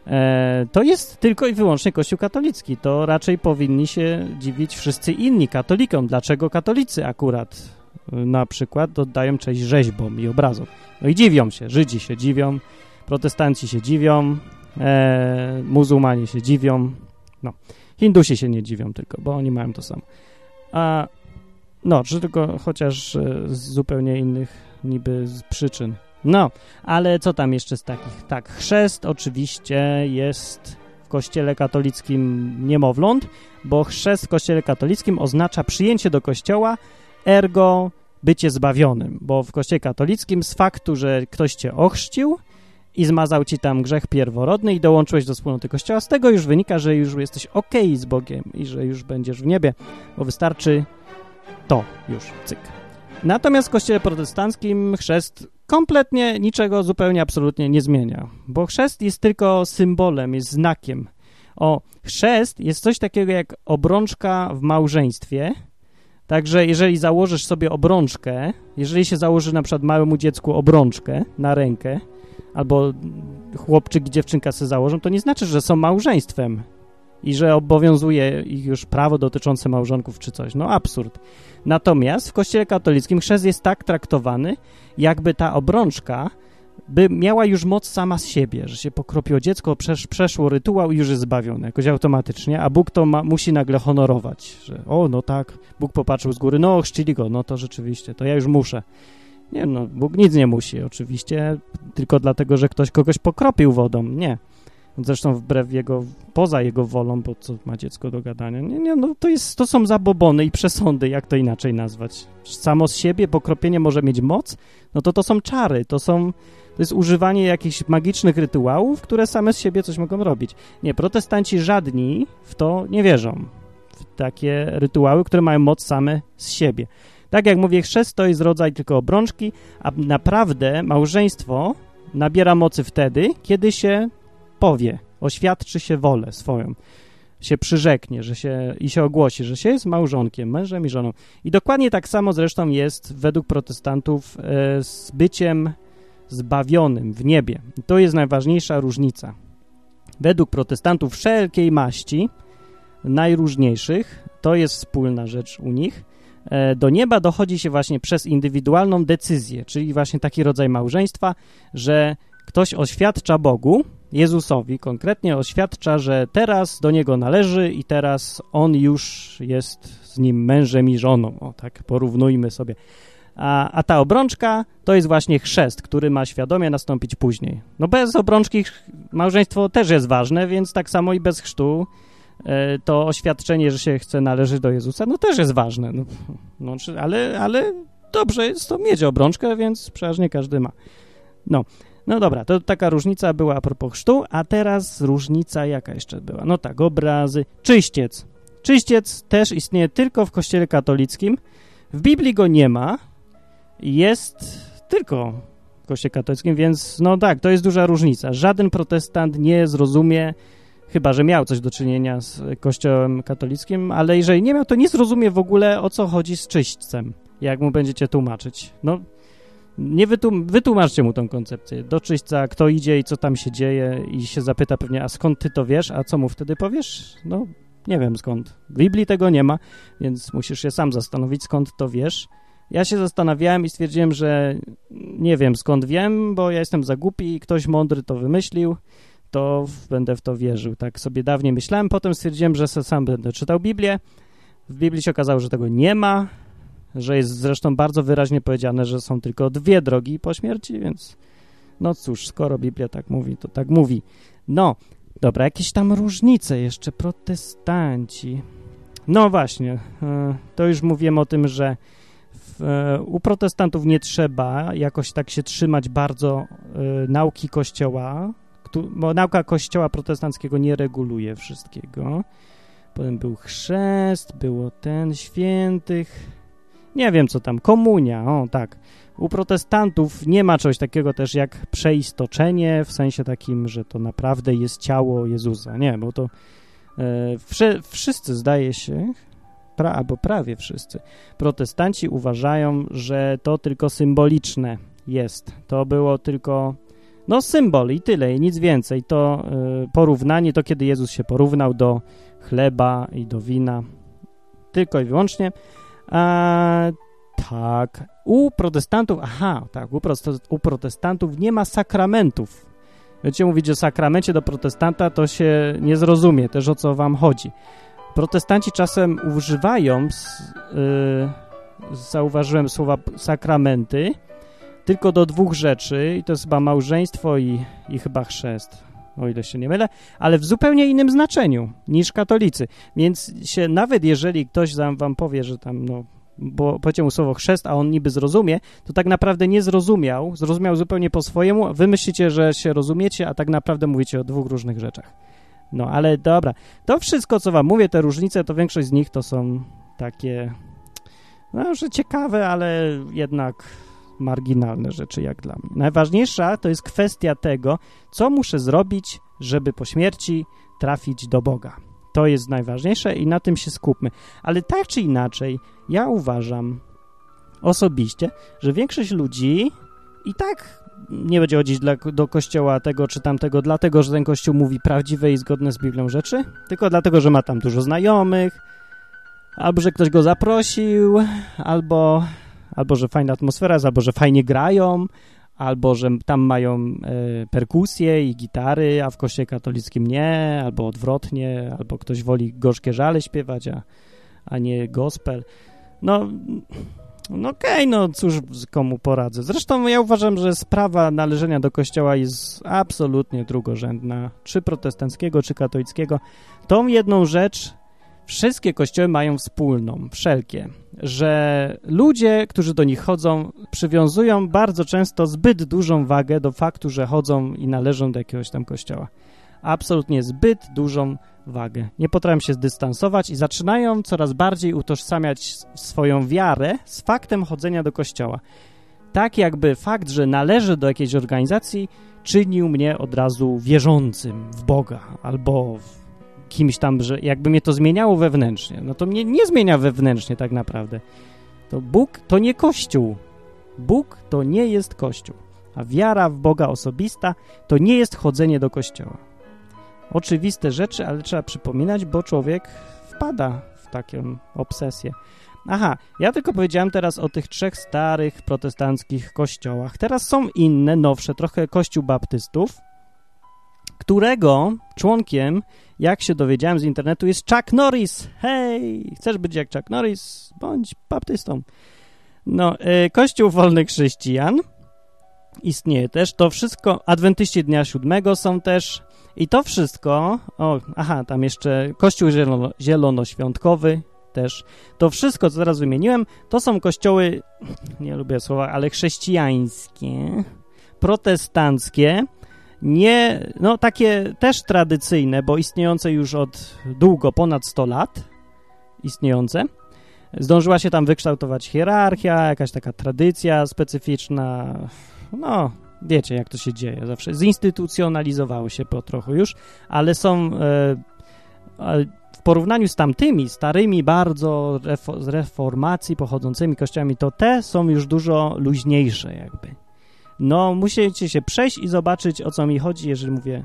E, to jest tylko i wyłącznie Kościół katolicki. To raczej powinni się dziwić wszyscy inni katolikom. Dlaczego katolicy akurat e, na przykład oddają cześć rzeźbom i obrazom? No i dziwią się. Żydzi się dziwią, protestanci się dziwią, e, muzułmanie się dziwią. No, Hindusi się nie dziwią tylko, bo oni mają to samo. A no, czy tylko chociaż e, z zupełnie innych niby z przyczyn. No, ale co tam jeszcze z takich? Tak, chrzest oczywiście jest w kościele katolickim niemowląt, bo chrzest w kościele katolickim oznacza przyjęcie do kościoła, ergo bycie zbawionym, bo w kościele katolickim z faktu, że ktoś cię ochrzcił i zmazał ci tam grzech pierworodny i dołączyłeś do wspólnoty Kościoła. Z tego już wynika, że już jesteś ok z Bogiem i że już będziesz w niebie, bo wystarczy to już, cyk. Natomiast w kościele protestanckim chrzest kompletnie niczego zupełnie absolutnie nie zmienia, bo chrzest jest tylko symbolem, jest znakiem. O, chrzest jest coś takiego jak obrączka w małżeństwie, Także jeżeli założysz sobie obrączkę, jeżeli się założy na przykład małemu dziecku obrączkę na rękę, albo chłopczyk i dziewczynka sobie założą, to nie znaczy, że są małżeństwem i że obowiązuje ich już prawo dotyczące małżonków czy coś. No absurd. Natomiast w kościele katolickim chrzest jest tak traktowany, jakby ta obrączka by miała już moc sama z siebie, że się pokropiło dziecko, przesz, przeszło rytuał i już jest zbawione, jakoś automatycznie, a Bóg to ma, musi nagle honorować, że o, no tak, Bóg popatrzył z góry, no chrzcili go, no to rzeczywiście, to ja już muszę. Nie no, Bóg nic nie musi oczywiście, tylko dlatego, że ktoś kogoś pokropił wodą, nie. Zresztą wbrew jego, poza jego wolą, bo co ma dziecko do gadania. Nie, nie, no to, jest, to są zabobony i przesądy, jak to inaczej nazwać. Samo z siebie pokropienie może mieć moc, no to to są czary, to są to jest używanie jakichś magicznych rytuałów, które same z siebie coś mogą robić. Nie, protestanci żadni w to nie wierzą. W takie rytuały, które mają moc same z siebie. Tak jak mówię, chrzest to jest rodzaj tylko obrączki, a naprawdę małżeństwo nabiera mocy wtedy, kiedy się powie, oświadczy się wolę swoją, się przyrzeknie, że się i się ogłosi, że się jest małżonkiem, mężem i żoną. I dokładnie tak samo zresztą jest według protestantów e, z byciem zbawionym w niebie. to jest najważniejsza różnica. Według protestantów wszelkiej maści, najróżniejszych, to jest wspólna rzecz u nich, e, do nieba dochodzi się właśnie przez indywidualną decyzję, czyli właśnie taki rodzaj małżeństwa, że ktoś oświadcza Bogu, Jezusowi konkretnie oświadcza, że teraz do Niego należy i teraz On już jest z Nim mężem i żoną. O tak, porównujmy sobie. A, a ta obrączka to jest właśnie chrzest, który ma świadomie nastąpić później. No bez obrączki małżeństwo też jest ważne, więc tak samo i bez chrztu e, to oświadczenie, że się chce należeć do Jezusa, no też jest ważne. No, no, ale, ale dobrze jest to mieć obrączkę, więc przeważnie każdy ma. No, no dobra, to taka różnica była a propos chrztu, a teraz różnica jaka jeszcze była? No tak, obrazy. Czyściec. Czyściec też istnieje tylko w kościele katolickim. W Biblii go nie ma, jest tylko w Kościele katolickim, więc no tak, to jest duża różnica. Żaden protestant nie zrozumie, chyba że miał coś do czynienia z Kościołem katolickim, ale jeżeli nie miał, to nie zrozumie w ogóle o co chodzi z czyśćcem, jak mu będziecie tłumaczyć. No, nie wytłum wytłumaczcie mu tą koncepcję. Do czyśćca, kto idzie i co tam się dzieje i się zapyta pewnie, a skąd ty to wiesz, a co mu wtedy powiesz? No, nie wiem skąd. W Biblii tego nie ma, więc musisz się sam zastanowić, skąd to wiesz. Ja się zastanawiałem i stwierdziłem, że nie wiem skąd wiem, bo ja jestem za głupi i ktoś mądry to wymyślił, to będę w to wierzył. Tak sobie dawniej myślałem, potem stwierdziłem, że sam będę czytał Biblię. W Biblii się okazało, że tego nie ma, że jest zresztą bardzo wyraźnie powiedziane, że są tylko dwie drogi po śmierci, więc no cóż, skoro Biblia tak mówi, to tak mówi. No, dobra, jakieś tam różnice jeszcze, protestanci. No właśnie, e, to już mówiłem o tym, że E, u protestantów nie trzeba jakoś tak się trzymać bardzo y, nauki Kościoła, bo nauka Kościoła protestanckiego nie reguluje wszystkiego. Potem był chrzest, było ten świętych, nie wiem co tam, komunia, o tak. U protestantów nie ma czegoś takiego też jak przeistoczenie, w sensie takim, że to naprawdę jest ciało Jezusa. Nie, bo to e, wszyscy zdaje się, pra, albo prawie wszyscy, protestanci uważają, że to tylko symboliczne jest. To było tylko no symbol i tyle, i nic więcej. To y, porównanie, to kiedy Jezus się porównał do chleba i do wina, tylko i wyłącznie. A, tak, u protestantów, aha, tak, u, protestantów nie ma sakramentów. Wiecie, mówić o sakramencie do protestanta, to się nie zrozumie też o co wam chodzi. Protestanci czasem używają, yy, zauważyłem słowa sakramenty, tylko do dwóch rzeczy, i to jest chyba małżeństwo i, i chyba chrzest, o ile się nie mylę, ale w zupełnie innym znaczeniu niż katolicy. Więc się nawet jeżeli ktoś wam powie, że tam no, bo powiedział mu słowo chrzest, a on niby zrozumie, to tak naprawdę nie zrozumiał, zrozumiał zupełnie po swojemu. Wy myślicie, że się rozumiecie, a tak naprawdę mówicie o dwóch różnych rzeczach. No, ale dobra. To wszystko, co wam mówię, te różnice, to większość z nich to są takie, no, że ciekawe, ale jednak marginalne rzeczy jak dla mnie. Najważniejsza to jest kwestia tego, co muszę zrobić, żeby po śmierci trafić do Boga. To jest najważniejsze i na tym się skupmy. Ale tak czy inaczej, ja uważam osobiście, że większość ludzi i tak nie będzie chodzić dla, do kościoła tego czy tamtego, dlatego że ten kościół mówi prawdziwe i zgodne z Biblią rzeczy, tylko dlatego, że ma tam dużo znajomych, albo że ktoś go zaprosił, albo, albo że fajna atmosfera jest, albo że fajnie grają, albo że tam mają e, perkusje i gitary, a w kościele katolickim nie, albo odwrotnie, albo ktoś woli gorzkie żale śpiewać, a, a nie gospel. No, no okej, okay, no cóż komu poradzę. Zresztą ja uważam, że sprawa należenia do kościoła jest absolutnie drugorzędna, czy protestanckiego, czy katolickiego. Tą jedną rzecz wszystkie kościoły mają wspólną, wszelkie, że ludzie, którzy do nich chodzą, przywiązują bardzo często zbyt dużą wagę do faktu, że chodzą i należą do jakiegoś tam kościoła. Absolutnie zbyt dużą wagę. Nie potrafią się zdystansować i zaczynają coraz bardziej utożsamiać swoją wiarę z faktem chodzenia do kościoła. Tak jakby fakt, że należy do jakiejś organizacji, czynił mnie od razu wierzącym w Boga albo w kimś tam, że jakby mnie to zmieniało wewnętrznie. No to mnie nie zmienia wewnętrznie tak naprawdę. To Bóg to nie Kościół. Bóg to nie jest Kościół. A wiara w Boga osobista to nie jest chodzenie do Kościoła. Oczywiste rzeczy, ale trzeba przypominać, bo człowiek wpada w taką obsesję. Aha, ja tylko powiedziałem teraz o tych trzech starych protestanckich kościołach. Teraz są inne, nowsze, trochę kościół baptystów, którego członkiem, jak się dowiedziałem z internetu, jest Chuck Norris. Hej, chcesz być jak Chuck Norris? Bądź baptystą. No, y, Kościół Wolnych Chrześcijan istnieje też. To wszystko, adwentyści Dnia Siódmego są też i to wszystko, o, aha, tam jeszcze Kościół zielono, Zielonoświątkowy też. To wszystko, co teraz wymieniłem, to są kościoły, nie lubię słowa, ale chrześcijańskie, protestanckie, nie, no takie też tradycyjne, bo istniejące już od długo, ponad 100 lat, istniejące. Zdążyła się tam wykształtować hierarchia, jakaś taka tradycja specyficzna, no, wiecie jak to się dzieje zawsze. Zinstytucjonalizowało się po trochu już, ale są e, w porównaniu z tamtymi starymi, bardzo z reformacji pochodzącymi kościołami, to te są już dużo luźniejsze jakby no musicie się przejść i zobaczyć, o co mi chodzi, jeżeli mówię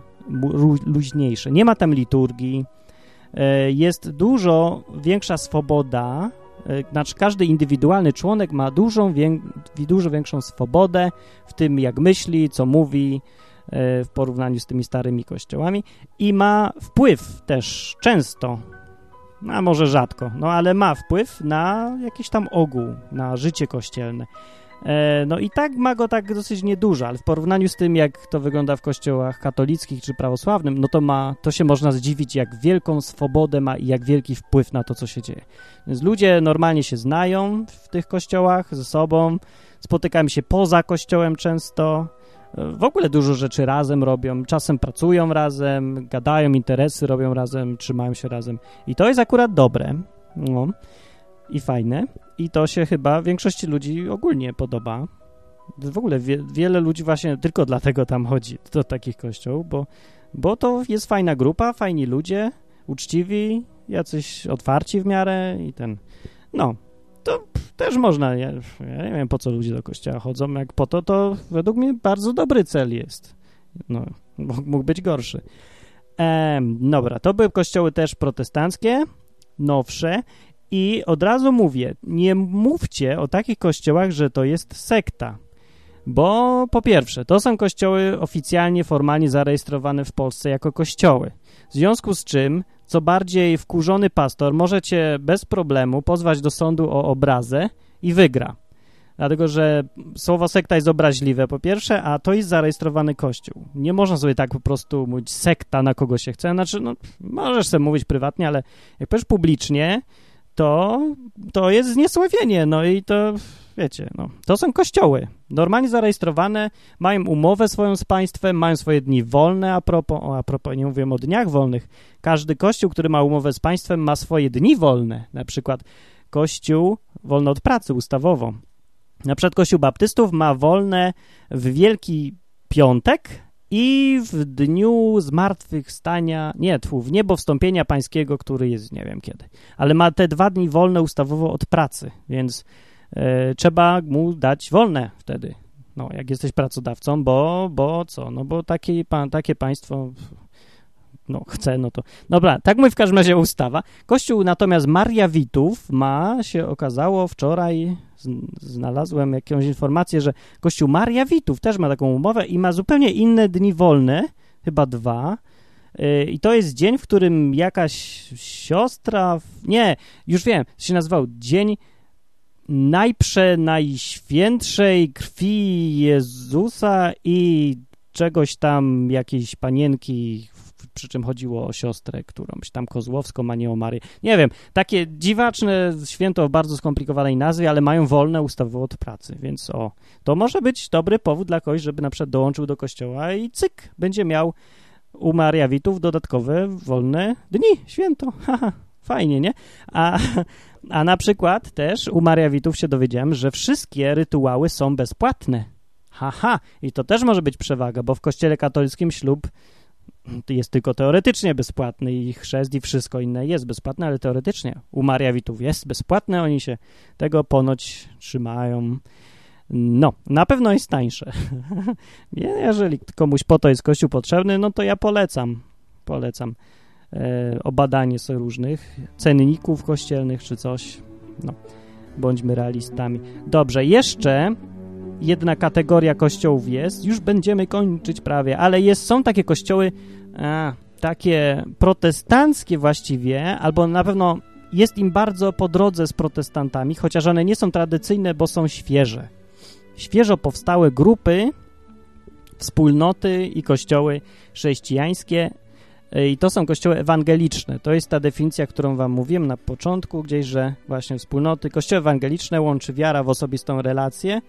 luźniejsze. Nie ma tam liturgii, e, jest dużo większa swoboda, e, znaczy każdy indywidualny członek ma dużą, dużo większą swobodę w tym, jak myśli, co mówi, e, w porównaniu z tymi starymi kościołami i ma wpływ też często, a może rzadko, no ale ma wpływ na jakiś tam ogół, na życie kościelne. E, no i tak ma go tak dosyć niedużo, ale w porównaniu z tym, jak to wygląda w kościołach katolickich czy prawosławnym, no to ma, to się można zdziwić, jak wielką swobodę ma i jak wielki wpływ na to, co się dzieje. Więc ludzie normalnie się znają w tych kościołach ze sobą, spotykają się poza kościołem często, e, w ogóle dużo rzeczy razem robią, czasem pracują razem, gadają, interesy robią razem, trzymają się razem. I to jest akurat dobre. No i fajne i to się chyba większości ludzi ogólnie podoba. W ogóle wie, wiele ludzi właśnie tylko dlatego tam chodzi do takich kościołów, bo, bo to jest fajna grupa, fajni ludzie, uczciwi, jacyś otwarci w miarę i ten, no, to też można, ja, ja nie wiem po co ludzie do kościoła chodzą, jak po to, to według mnie bardzo dobry cel jest. No, mógł być gorszy. Ehm, dobra, to były kościoły też protestanckie, nowsze i od razu mówię, nie mówcie o takich kościołach, że to jest sekta. Bo po pierwsze, to są kościoły oficjalnie, formalnie zarejestrowane w Polsce jako kościoły. W związku z czym, co bardziej wkurzony pastor może cię bez problemu pozwać do sądu o obrazę i wygra. Dlatego, że słowo sekta jest obraźliwe po pierwsze, a to jest zarejestrowany kościół. Nie można sobie tak po prostu mówić sekta na kogo się chce. Znaczy, no, możesz sobie mówić prywatnie, ale jak powiesz publicznie, to, to jest zniesławienie, no i to, wiecie, no, to są kościoły, normalnie zarejestrowane, mają umowę swoją z państwem, mają swoje dni wolne, a propos, o, a propos, nie mówię o dniach wolnych, każdy kościół, który ma umowę z państwem, ma swoje dni wolne, na przykład kościół wolny od pracy ustawowo, na przykład kościół baptystów ma wolne w Wielki Piątek, i w dniu zmartwychwstania, nie, tfu, w niebo wstąpienia pańskiego, który jest nie wiem kiedy, ale ma te dwa dni wolne ustawowo od pracy, więc e, trzeba mu dać wolne wtedy, no, jak jesteś pracodawcą, bo, bo co, no bo takie, takie państwo no chce, no to... Dobra, tak mówi w każdym razie ustawa. Kościół natomiast Maria Witów ma, się okazało wczoraj, znalazłem jakąś informację, że Kościół Maria Witów też ma taką umowę i ma zupełnie inne dni wolne, chyba dwa, y, i to jest dzień, w którym jakaś siostra, nie, już wiem, się nazywał Dzień Najprzenajświętszej Krwi Jezusa i czegoś tam, jakiejś panienki przy czym chodziło o siostrę którąś tam kozłowską, a nie o Marię. Nie wiem, takie dziwaczne święto o bardzo skomplikowanej nazwie, ale mają wolne ustawowo od pracy, więc o, to może być dobry powód dla kogoś, żeby na przykład dołączył do kościoła i cyk, będzie miał u Mariawitów dodatkowe wolne dni, święto, [LAUGHS] haha, fajnie, nie? A, a na przykład też u Mariawitów się dowiedziałem, że wszystkie rytuały są bezpłatne. Haha, i to też może być przewaga, bo w kościele katolickim ślub jest tylko teoretycznie bezpłatny i chrzest i wszystko inne jest bezpłatne, ale teoretycznie. U Mariawitów jest bezpłatne, oni się tego ponoć trzymają. No, na pewno jest tańsze. [LAUGHS] Jeżeli komuś po to jest kościół potrzebny, no to ja polecam, polecam e, obadanie sobie różnych cenników kościelnych czy coś. No, bądźmy realistami. Dobrze, jeszcze jedna kategoria kościołów jest, już będziemy kończyć prawie, ale jest, są takie kościoły a, takie protestanckie właściwie, albo na pewno jest im bardzo po drodze z protestantami, chociaż one nie są tradycyjne, bo są świeże. Świeżo powstałe grupy, wspólnoty i kościoły chrześcijańskie e, i to są kościoły ewangeliczne. To jest ta definicja, którą wam mówiłem na początku gdzieś, że właśnie wspólnoty, kościoły ewangeliczne łączy wiara w osobistą relację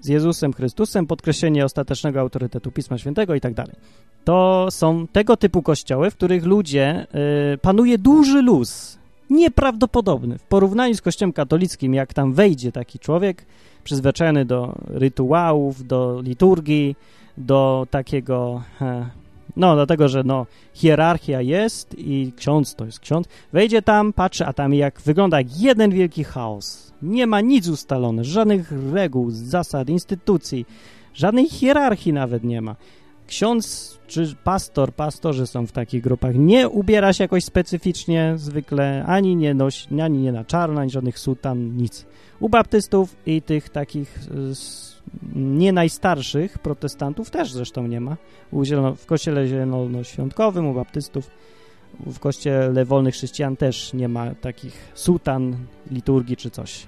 z Jezusem Chrystusem, podkreślenie ostatecznego autorytetu Pisma Świętego i tak dalej. To są tego typu kościoły, w których ludzie, y, panuje duży luz, nieprawdopodobny. W porównaniu z kościołem katolickim, jak tam wejdzie taki człowiek, przyzwyczajony do rytuałów, do liturgii, do takiego e, no, dlatego, że no, hierarchia jest i ksiądz to jest ksiądz. Wejdzie tam, patrzy, a tam jak wygląda jak jeden wielki chaos. Nie ma nic ustalone, żadnych reguł, zasad, instytucji, żadnej hierarchii nawet nie ma. Ksiądz czy pastor, pastorzy są w takich grupach, nie ubiera się jakoś specyficznie zwykle, ani nie nosi, ani nie na czarno, ani żadnych sutan, nic. U baptystów i tych takich nie najstarszych protestantów też zresztą nie ma. U zielono, w kościele zielonoświątkowym, u baptystów, w kościele wolnych chrześcijan też nie ma takich sutan, liturgii czy coś.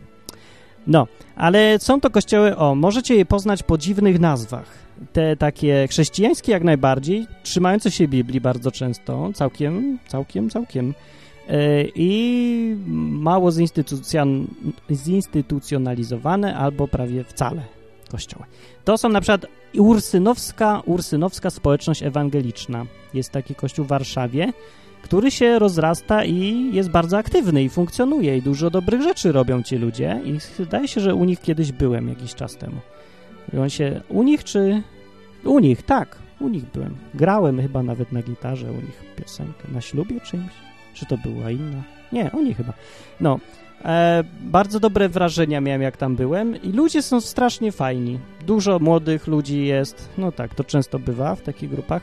No, ale są to kościoły, o, możecie je poznać po dziwnych nazwach. Te takie chrześcijańskie jak najbardziej, trzymające się Biblii bardzo często, całkiem, całkiem, całkiem e, i mało zinstytucjonalizowane albo prawie wcale kościoły. To są na przykład Ursynowska, Ursynowska Społeczność Ewangeliczna. Jest taki kościół w Warszawie, który się rozrasta i jest bardzo aktywny i funkcjonuje i dużo dobrych rzeczy robią ci ludzie i zdaje się, że u nich kiedyś byłem jakiś czas temu. I on się... U nich czy... U nich, tak. U nich byłem. Grałem chyba nawet na gitarze u nich piosenkę. Na ślubie czymś? Czy to była inna? Nie, u nich chyba. No, E, bardzo dobre wrażenia miałem, jak tam byłem i ludzie są strasznie fajni. Dużo młodych ludzi jest, no tak, to często bywa w takich grupach.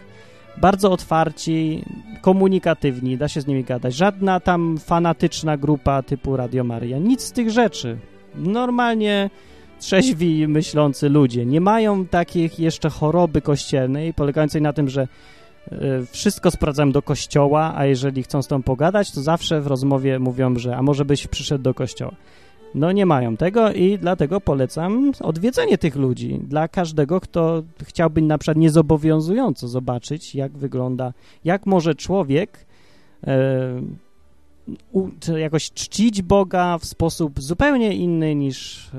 Bardzo otwarci, komunikatywni, da się z nimi gadać. Żadna tam fanatyczna grupa typu Radio Maria. Nic z tych rzeczy. Normalnie trzeźwi myślący ludzie. Nie mają takich jeszcze choroby kościelnej polegającej na tym, że Y, wszystko sprawdzam do kościoła, a jeżeli chcą z tą pogadać, to zawsze w rozmowie mówią, że a może byś przyszedł do kościoła. No nie mają tego i dlatego polecam odwiedzenie tych ludzi dla każdego, kto chciałby na przykład niezobowiązująco zobaczyć, jak wygląda, jak może człowiek e, u, jakoś czcić Boga w sposób zupełnie inny niż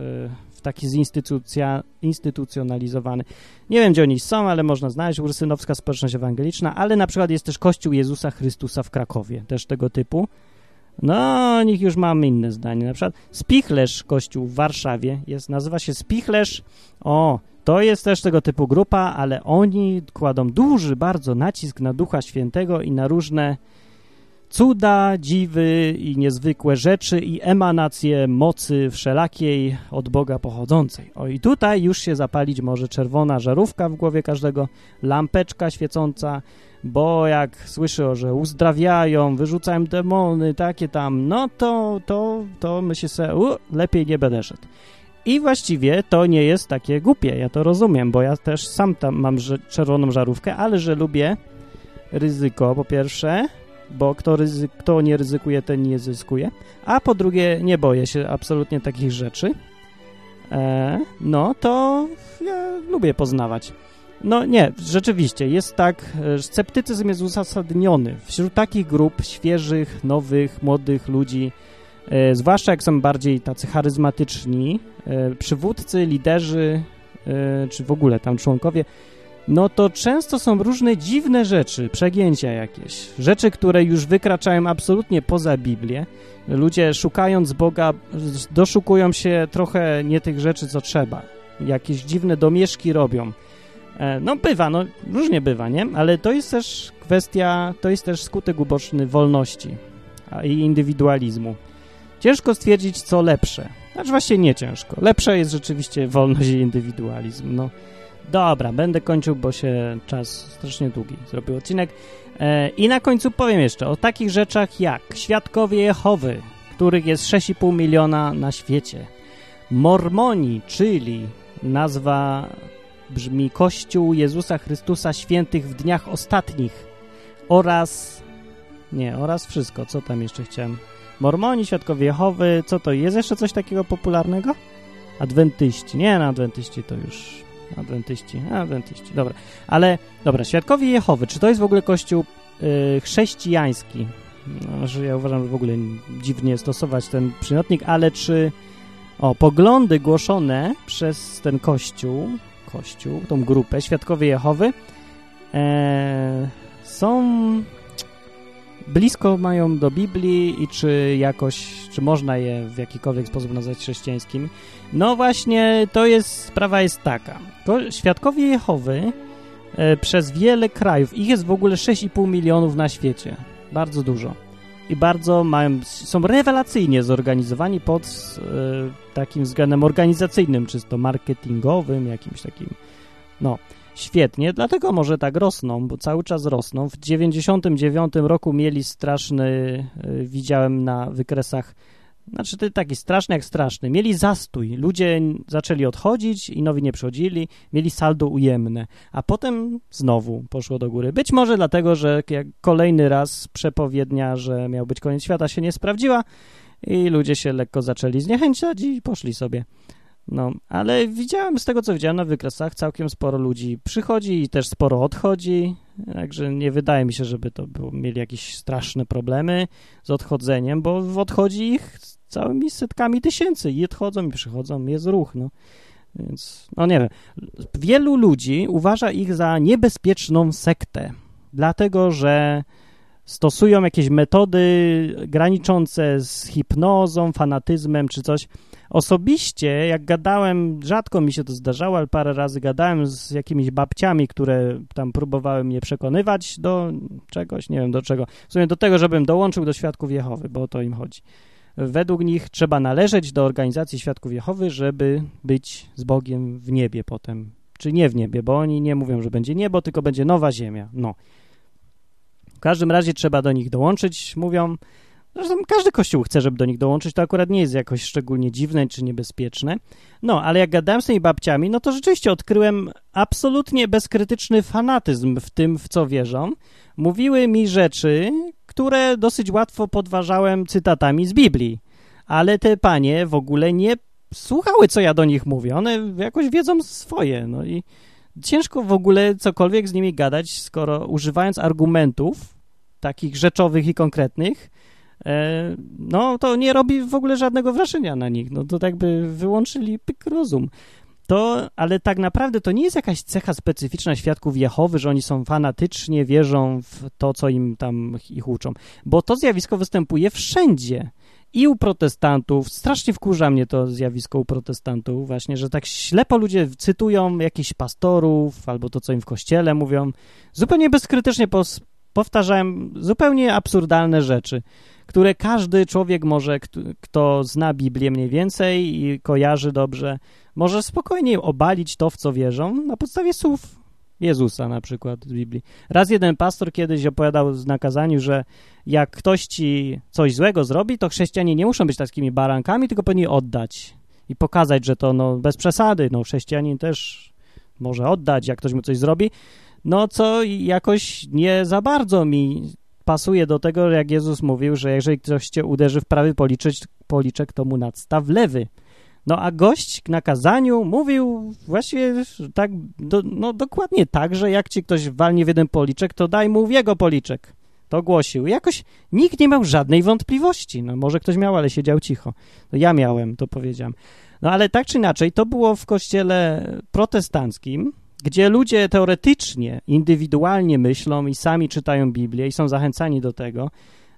w taki zinstytucja, instytucjonalizowany. Nie wiem, gdzie oni są, ale można znaleźć Ursynowska Społeczność Ewangeliczna, ale na przykład jest też Kościół Jezusa Chrystusa w Krakowie, też tego typu. No, o nich już mamy inne zdanie. Na przykład Spichlerz Kościół w Warszawie jest, nazywa się Spichlerz. O, to jest też tego typu grupa, ale oni kładą duży bardzo nacisk na Ducha Świętego i na różne cuda, dziwy i niezwykłe rzeczy i emanacje mocy wszelakiej od Boga pochodzącej. O i tutaj już się zapalić może czerwona żarówka w głowie każdego, lampeczka świecąca, bo jak słyszę, że uzdrawiają, wyrzucają demony, takie tam, no to, to, to myślę sobie, u, lepiej nie będę szedł. I właściwie to nie jest takie głupie, ja to rozumiem, bo ja też sam tam mam czerwoną żarówkę, ale że lubię ryzyko, po pierwsze, bo kto, ryzy kto nie ryzykuje, ten nie zyskuje, a po drugie nie boję się absolutnie takich rzeczy, e, no to ja lubię poznawać. No nie, rzeczywiście, jest tak, sceptycyzm jest uzasadniony wśród takich grup świeżych, nowych, młodych ludzi, e, zwłaszcza jak są bardziej tacy charyzmatyczni, e, przywódcy, liderzy, e, czy w ogóle tam członkowie, no to często są różne dziwne rzeczy, przegięcia jakieś, rzeczy, które już wykraczają absolutnie poza Biblię. Ludzie szukając Boga doszukują się trochę nie tych rzeczy, co trzeba. Jakieś dziwne domieszki robią. E, no bywa, no różnie bywa, nie? Ale to jest też kwestia, to jest też skutek uboczny wolności i indywidualizmu. Ciężko stwierdzić, co lepsze. Znaczy właśnie nie ciężko. Lepsze jest rzeczywiście wolność i indywidualizm, no. Dobra, będę kończył, bo się czas strasznie długi zrobił odcinek. E, I na końcu powiem jeszcze o takich rzeczach jak Świadkowie Jehowy, których jest 6,5 miliona na świecie. Mormoni, czyli nazwa brzmi Kościół Jezusa Chrystusa Świętych w Dniach Ostatnich oraz... Nie, oraz wszystko. Co tam jeszcze chciałem? Mormoni, Świadkowie Jehowy, co to? Jest jeszcze coś takiego popularnego? Adwentyści. Nie, na no, adwentyści to już Adwentyści, adwentyści, dobra. Ale, dobra, Świadkowie Jehowy, czy to jest w ogóle kościół y, chrześcijański? No, że ja uważam, że w ogóle dziwnie stosować ten przymiotnik, ale czy o, poglądy głoszone przez ten kościół, kościół, tą grupę, Świadkowie Jehowy, e, są blisko mają do Biblii i czy jakoś, czy można je w jakikolwiek sposób nazwać chrześcijańskimi. No właśnie, to jest, sprawa jest taka. Świadkowie Jehowy e, przez wiele krajów, ich jest w ogóle 6,5 milionów na świecie. Bardzo dużo. I bardzo mają, są rewelacyjnie zorganizowani pod e, takim względem organizacyjnym, czysto marketingowym, jakimś takim, no, świetnie, dlatego może tak rosną, bo cały czas rosną. W 99 roku mieli straszny, y, widziałem na wykresach, znaczy taki straszny jak straszny, mieli zastój, ludzie zaczęli odchodzić i nowi nie przychodzili, mieli saldo ujemne, a potem znowu poszło do góry. Być może dlatego, że kolejny raz przepowiednia, że miał być koniec świata się nie sprawdziła i ludzie się lekko zaczęli zniechęcać i poszli sobie. No, ale widziałem z tego, co widziałem na wykresach, całkiem sporo ludzi przychodzi i też sporo odchodzi, także nie wydaje mi się, żeby to było, mieli jakieś straszne problemy z odchodzeniem, bo odchodzi ich całymi setkami tysięcy. I odchodzą i przychodzą, jest ruch, no. Więc, no nie wiem, wielu ludzi uważa ich za niebezpieczną sektę, dlatego, że stosują jakieś metody graniczące z hipnozą, fanatyzmem czy coś, Osobiście, jak gadałem, rzadko mi się to zdarzało, ale parę razy gadałem z jakimiś babciami, które tam próbowały mnie przekonywać do czegoś, nie wiem do czego, w sumie do tego, żebym dołączył do Świadków Jehowy, bo o to im chodzi. Według nich trzeba należeć do organizacji Świadków Jehowy, żeby być z Bogiem w niebie potem. Czy nie w niebie, bo oni nie mówią, że będzie niebo, tylko będzie nowa ziemia. No. W każdym razie trzeba do nich dołączyć, mówią, Zresztą każdy kościół chce, żeby do nich dołączyć, to akurat nie jest jakoś szczególnie dziwne czy niebezpieczne. No, ale jak gadałem z tymi babciami, no to rzeczywiście odkryłem absolutnie bezkrytyczny fanatyzm w tym, w co wierzą. Mówiły mi rzeczy, które dosyć łatwo podważałem cytatami z Biblii. Ale te panie w ogóle nie słuchały, co ja do nich mówię. One jakoś wiedzą swoje, no i ciężko w ogóle cokolwiek z nimi gadać, skoro używając argumentów takich rzeczowych i konkretnych, no to nie robi w ogóle żadnego wrażenia na nich. No to tak by wyłączyli pyk rozum. To, ale tak naprawdę to nie jest jakaś cecha specyficzna świadków Jehowy, że oni są fanatycznie, wierzą w to, co im tam ich uczą. Bo to zjawisko występuje wszędzie i u protestantów. Strasznie wkurza mnie to zjawisko u protestantów, właśnie, że tak ślepo ludzie cytują jakichś pastorów albo to, co im w kościele mówią. Zupełnie bezkrytycznie powtarzają zupełnie absurdalne rzeczy, które każdy człowiek może, kto, zna Biblię mniej więcej i kojarzy dobrze, może spokojnie obalić to, w co wierzą, na podstawie słów Jezusa na przykład z Biblii. Raz jeden pastor kiedyś opowiadał w nakazaniu, że jak ktoś ci coś złego zrobi, to chrześcijanie nie muszą być takimi barankami, tylko powinni oddać i pokazać, że to no, bez przesady, no chrześcijanin też może oddać, jak ktoś mu coś zrobi, no co jakoś nie za bardzo mi pasuje do tego, jak Jezus mówił, że jeżeli ktoś cię uderzy w prawy policzek, policzek to mu nadstaw lewy. No a gość na kazaniu mówił właściwie tak, do, no dokładnie tak, że jak ci ktoś walnie w jeden policzek, to daj mu w jego policzek. To głosił. Jakoś nikt nie miał żadnej wątpliwości. No może ktoś miał, ale siedział cicho. No ja miałem, to powiedziałem. No ale tak czy inaczej, to było w kościele protestanckim, gdzie ludzie teoretycznie, indywidualnie myślą i sami czytają Biblię i są zachęcani do tego,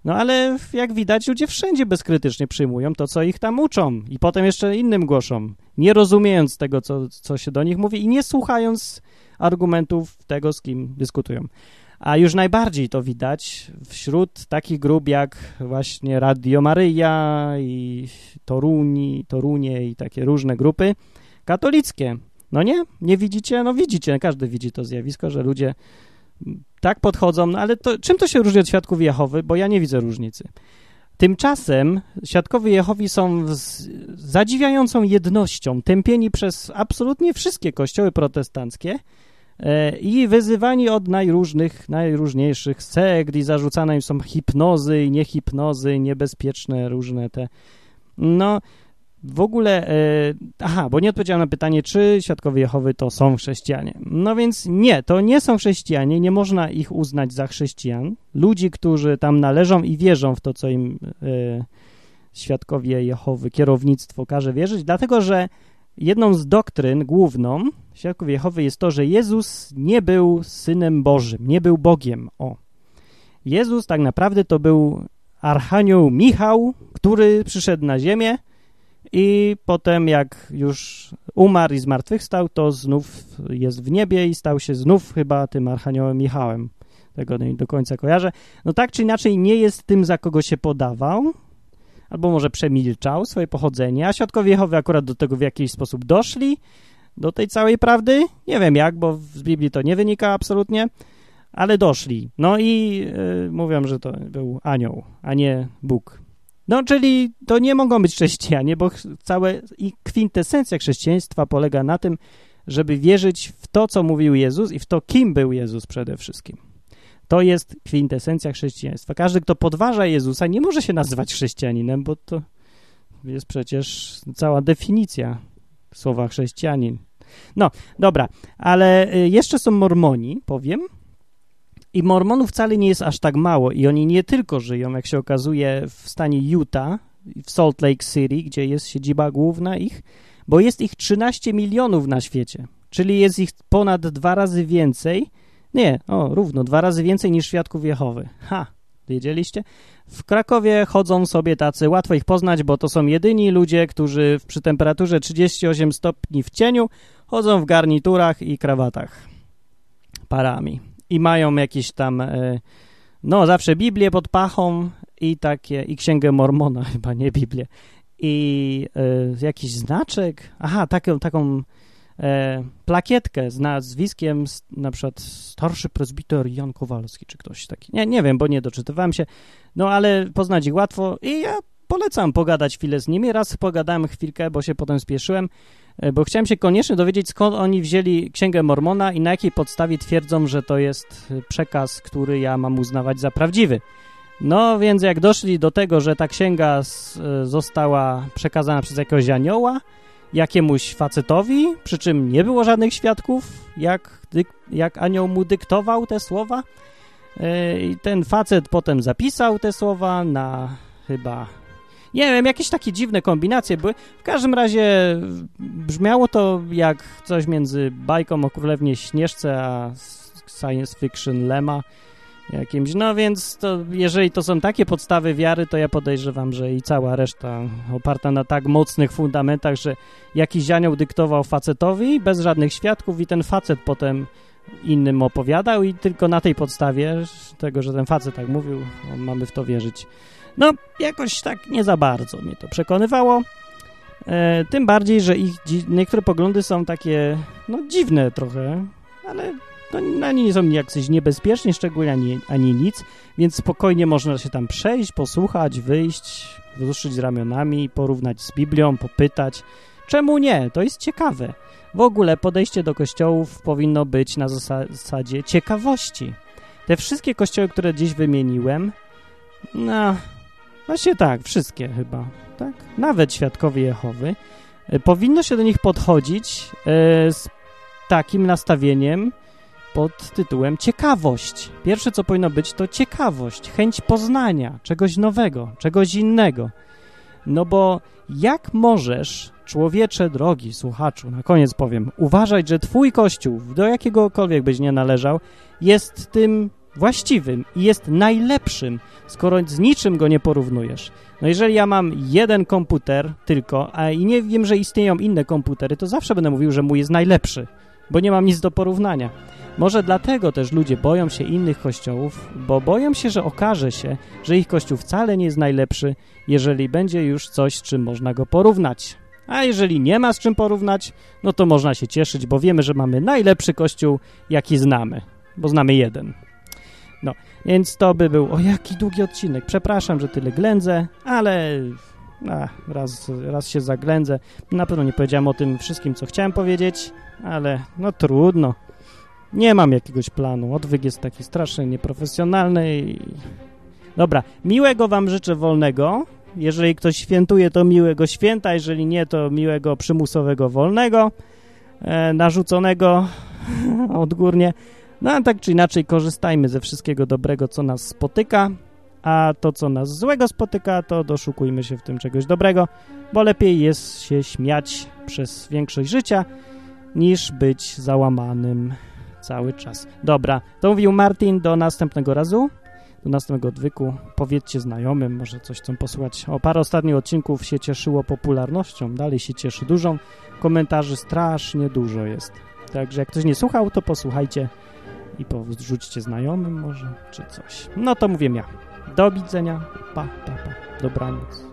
no ale jak widać, ludzie wszędzie bezkrytycznie przyjmują to, co ich tam uczą i potem jeszcze innym głoszą, nie rozumiejąc tego, co, co się do nich mówi i nie słuchając argumentów tego, z kim dyskutują. A już najbardziej to widać wśród takich grup jak właśnie Radio Maryja i Toruni, Torunie i takie różne grupy katolickie. No nie? Nie widzicie? No widzicie, każdy widzi to zjawisko, że ludzie tak podchodzą, no ale to, czym to się różni od świadków Jehowy? Bo ja nie widzę różnicy. Tymczasem świadkowie Jehowi są z zadziwiającą jednością, tępieni przez absolutnie wszystkie kościoły protestanckie e, i wyzywani od najróżnych, najróżniejszych sekt i zarzucane im są hipnozy i niehipnozy, niebezpieczne różne te. No, w ogóle, e, aha, bo nie odpowiedziałem na pytanie, czy świadkowie Jehowy to są chrześcijanie. No więc nie, to nie są chrześcijanie, nie można ich uznać za chrześcijan. Ludzi, którzy tam należą i wierzą w to, co im e, świadkowie Jehowy, kierownictwo każe wierzyć, dlatego że jedną z doktryn główną świadków Jehowy jest to, że Jezus nie był Synem Bożym, nie był Bogiem. O. Jezus tak naprawdę to był Archanioł Michał, który przyszedł na ziemię, i potem jak już umarł i zmartwychwstał, to znów jest w niebie i stał się znów chyba tym Archaniołem Michałem. Tego nie do końca kojarzę. No tak czy inaczej nie jest tym, za kogo się podawał, albo może przemilczał swoje pochodzenie, a świadkowie Jehowy akurat do tego w jakiś sposób doszli, do tej całej prawdy. Nie wiem jak, bo z Biblii to nie wynika absolutnie, ale doszli. No i yy, mówią, że to był anioł, a nie Bóg. No, czyli to nie mogą być chrześcijanie, bo całe i kwintesencja chrześcijaństwa polega na tym, żeby wierzyć w to, co mówił Jezus i w to, kim był Jezus przede wszystkim. To jest kwintesencja chrześcijaństwa. Każdy, kto podważa Jezusa, nie może się nazywać chrześcijaninem, bo to jest przecież cała definicja słowa chrześcijanin. No, dobra, ale y, jeszcze są mormoni, powiem, i Mormonów wcale nie jest aż tak mało i oni nie tylko żyją, jak się okazuje, w stanie Utah, w Salt Lake City, gdzie jest siedziba główna ich, bo jest ich 13 milionów na świecie, czyli jest ich ponad dwa razy więcej, nie, o, równo, dwa razy więcej niż świadków Jehowy. Ha, wiedzieliście? W Krakowie chodzą sobie tacy, łatwo ich poznać, bo to są jedyni ludzie, którzy przy temperaturze 38 stopni w cieniu chodzą w garniturach i krawatach parami i mają jakieś tam, e, no zawsze Biblię pod pachą i takie, i Księgę Mormona [LAUGHS] chyba, nie Biblię, i e, jakiś znaczek, aha, taką, taką e, plakietkę z nazwiskiem, na przykład starszy prezbiter Jan Kowalski, czy ktoś taki, nie, nie wiem, bo nie doczytywałem się, no ale poznać ich łatwo i ja polecam pogadać chwilę z nimi, raz pogadałem chwilkę, bo się potem spieszyłem, bo chciałem się koniecznie dowiedzieć, skąd oni wzięli Księgę Mormona i na jakiej podstawie twierdzą, że to jest e, przekaz, który ja mam uznawać za prawdziwy. No więc jak doszli do tego, że ta księga e, została przekazana przez jakiegoś anioła, jakiemuś facetowi, przy czym nie było żadnych świadków, jak, jak anioł mu dyktował te słowa, i ten facet potem zapisał te słowa na chyba. Nie wiem, jakieś takie dziwne kombinacje były. W każdym razie brzmiało to jak coś między bajką o Królewnie Śnieżce a science fiction Lema jakimś. No więc to, jeżeli to są takie podstawy wiary, to ja podejrzewam, że i cała reszta oparta na tak mocnych fundamentach, że jakiś anioł dyktował facetowi bez żadnych świadków i ten facet potem innym opowiadał i tylko na tej podstawie tego, że ten facet tak mówił, mamy w to wierzyć. No, jakoś tak nie za bardzo mnie to przekonywało. E, tym bardziej, że ich niektóre poglądy są takie, no dziwne trochę, ale no, ani nie są jakoś niebezpieczni, szczególnie ani, ani nic, więc spokojnie można się tam przejść, posłuchać, wyjść, wzruszyć ramionami, porównać z Biblią, popytać. Czemu nie? To jest ciekawe. W ogóle podejście do kościołów powinno być na zasadzie ciekawości. Te wszystkie kościoły, które dziś wymieniłem, no, właśnie tak, wszystkie chyba, tak? Nawet Świadkowie Jehowy, e, powinno się do nich podchodzić e, z takim nastawieniem, pod tytułem ciekawość. Pierwsze, co powinno być, to ciekawość, chęć poznania czegoś nowego, czegoś innego. No bo jak możesz, człowiecze drogi, słuchaczu, na koniec powiem, uważać, że twój kościół, do jakiegokolwiek byś nie należał, jest tym właściwym i jest najlepszym, skoro z niczym go nie porównujesz. No jeżeli ja mam jeden komputer tylko, a i nie wiem, że istnieją inne komputery, to zawsze będę mówił, że mój jest najlepszy, bo nie mam nic do porównania. Może dlatego też ludzie boją się innych kościołów, bo boją się, że okaże się, że ich kościół wcale nie jest najlepszy, jeżeli będzie już coś, z czym można go porównać. A jeżeli nie ma z czym porównać, no to można się cieszyć, bo wiemy, że mamy najlepszy kościół, jaki znamy, bo znamy jeden. Więc to by był, o jaki długi odcinek, przepraszam, że tyle ględzę, ale a, raz, raz się zaględzę. Na pewno nie powiedziałem o tym wszystkim, co chciałem powiedzieć, ale no trudno. Nie mam jakiegoś planu. Odwyk jest taki strasznie nieprofesjonalny i... Dobra, miłego wam życzę wolnego. Jeżeli ktoś świętuje, to miłego święta, jeżeli nie, to miłego przymusowego wolnego, e, narzuconego [LAUGHS] odgórnie. No a tak czy inaczej korzystajmy ze wszystkiego dobrego, co nas spotyka, a to, co nas złego spotyka, to doszukujmy się w tym czegoś dobrego, bo lepiej jest się śmiać przez większość życia, niż być załamanym cały czas. Dobra, to mówił Martin, do następnego razu, do następnego odwyku. Powiedzcie znajomym, może coś chcą posłuchać. O, parę ostatnich odcinków się cieszyło popularnością, dalej się cieszy dużą. Komentarzy strasznie dużo jest. Także jak ktoś nie słuchał, to posłuchajcie i porzućcie znajomym może, czy coś. No to mówię ja. Do widzenia. Pa, pa, pa. Dobranoc.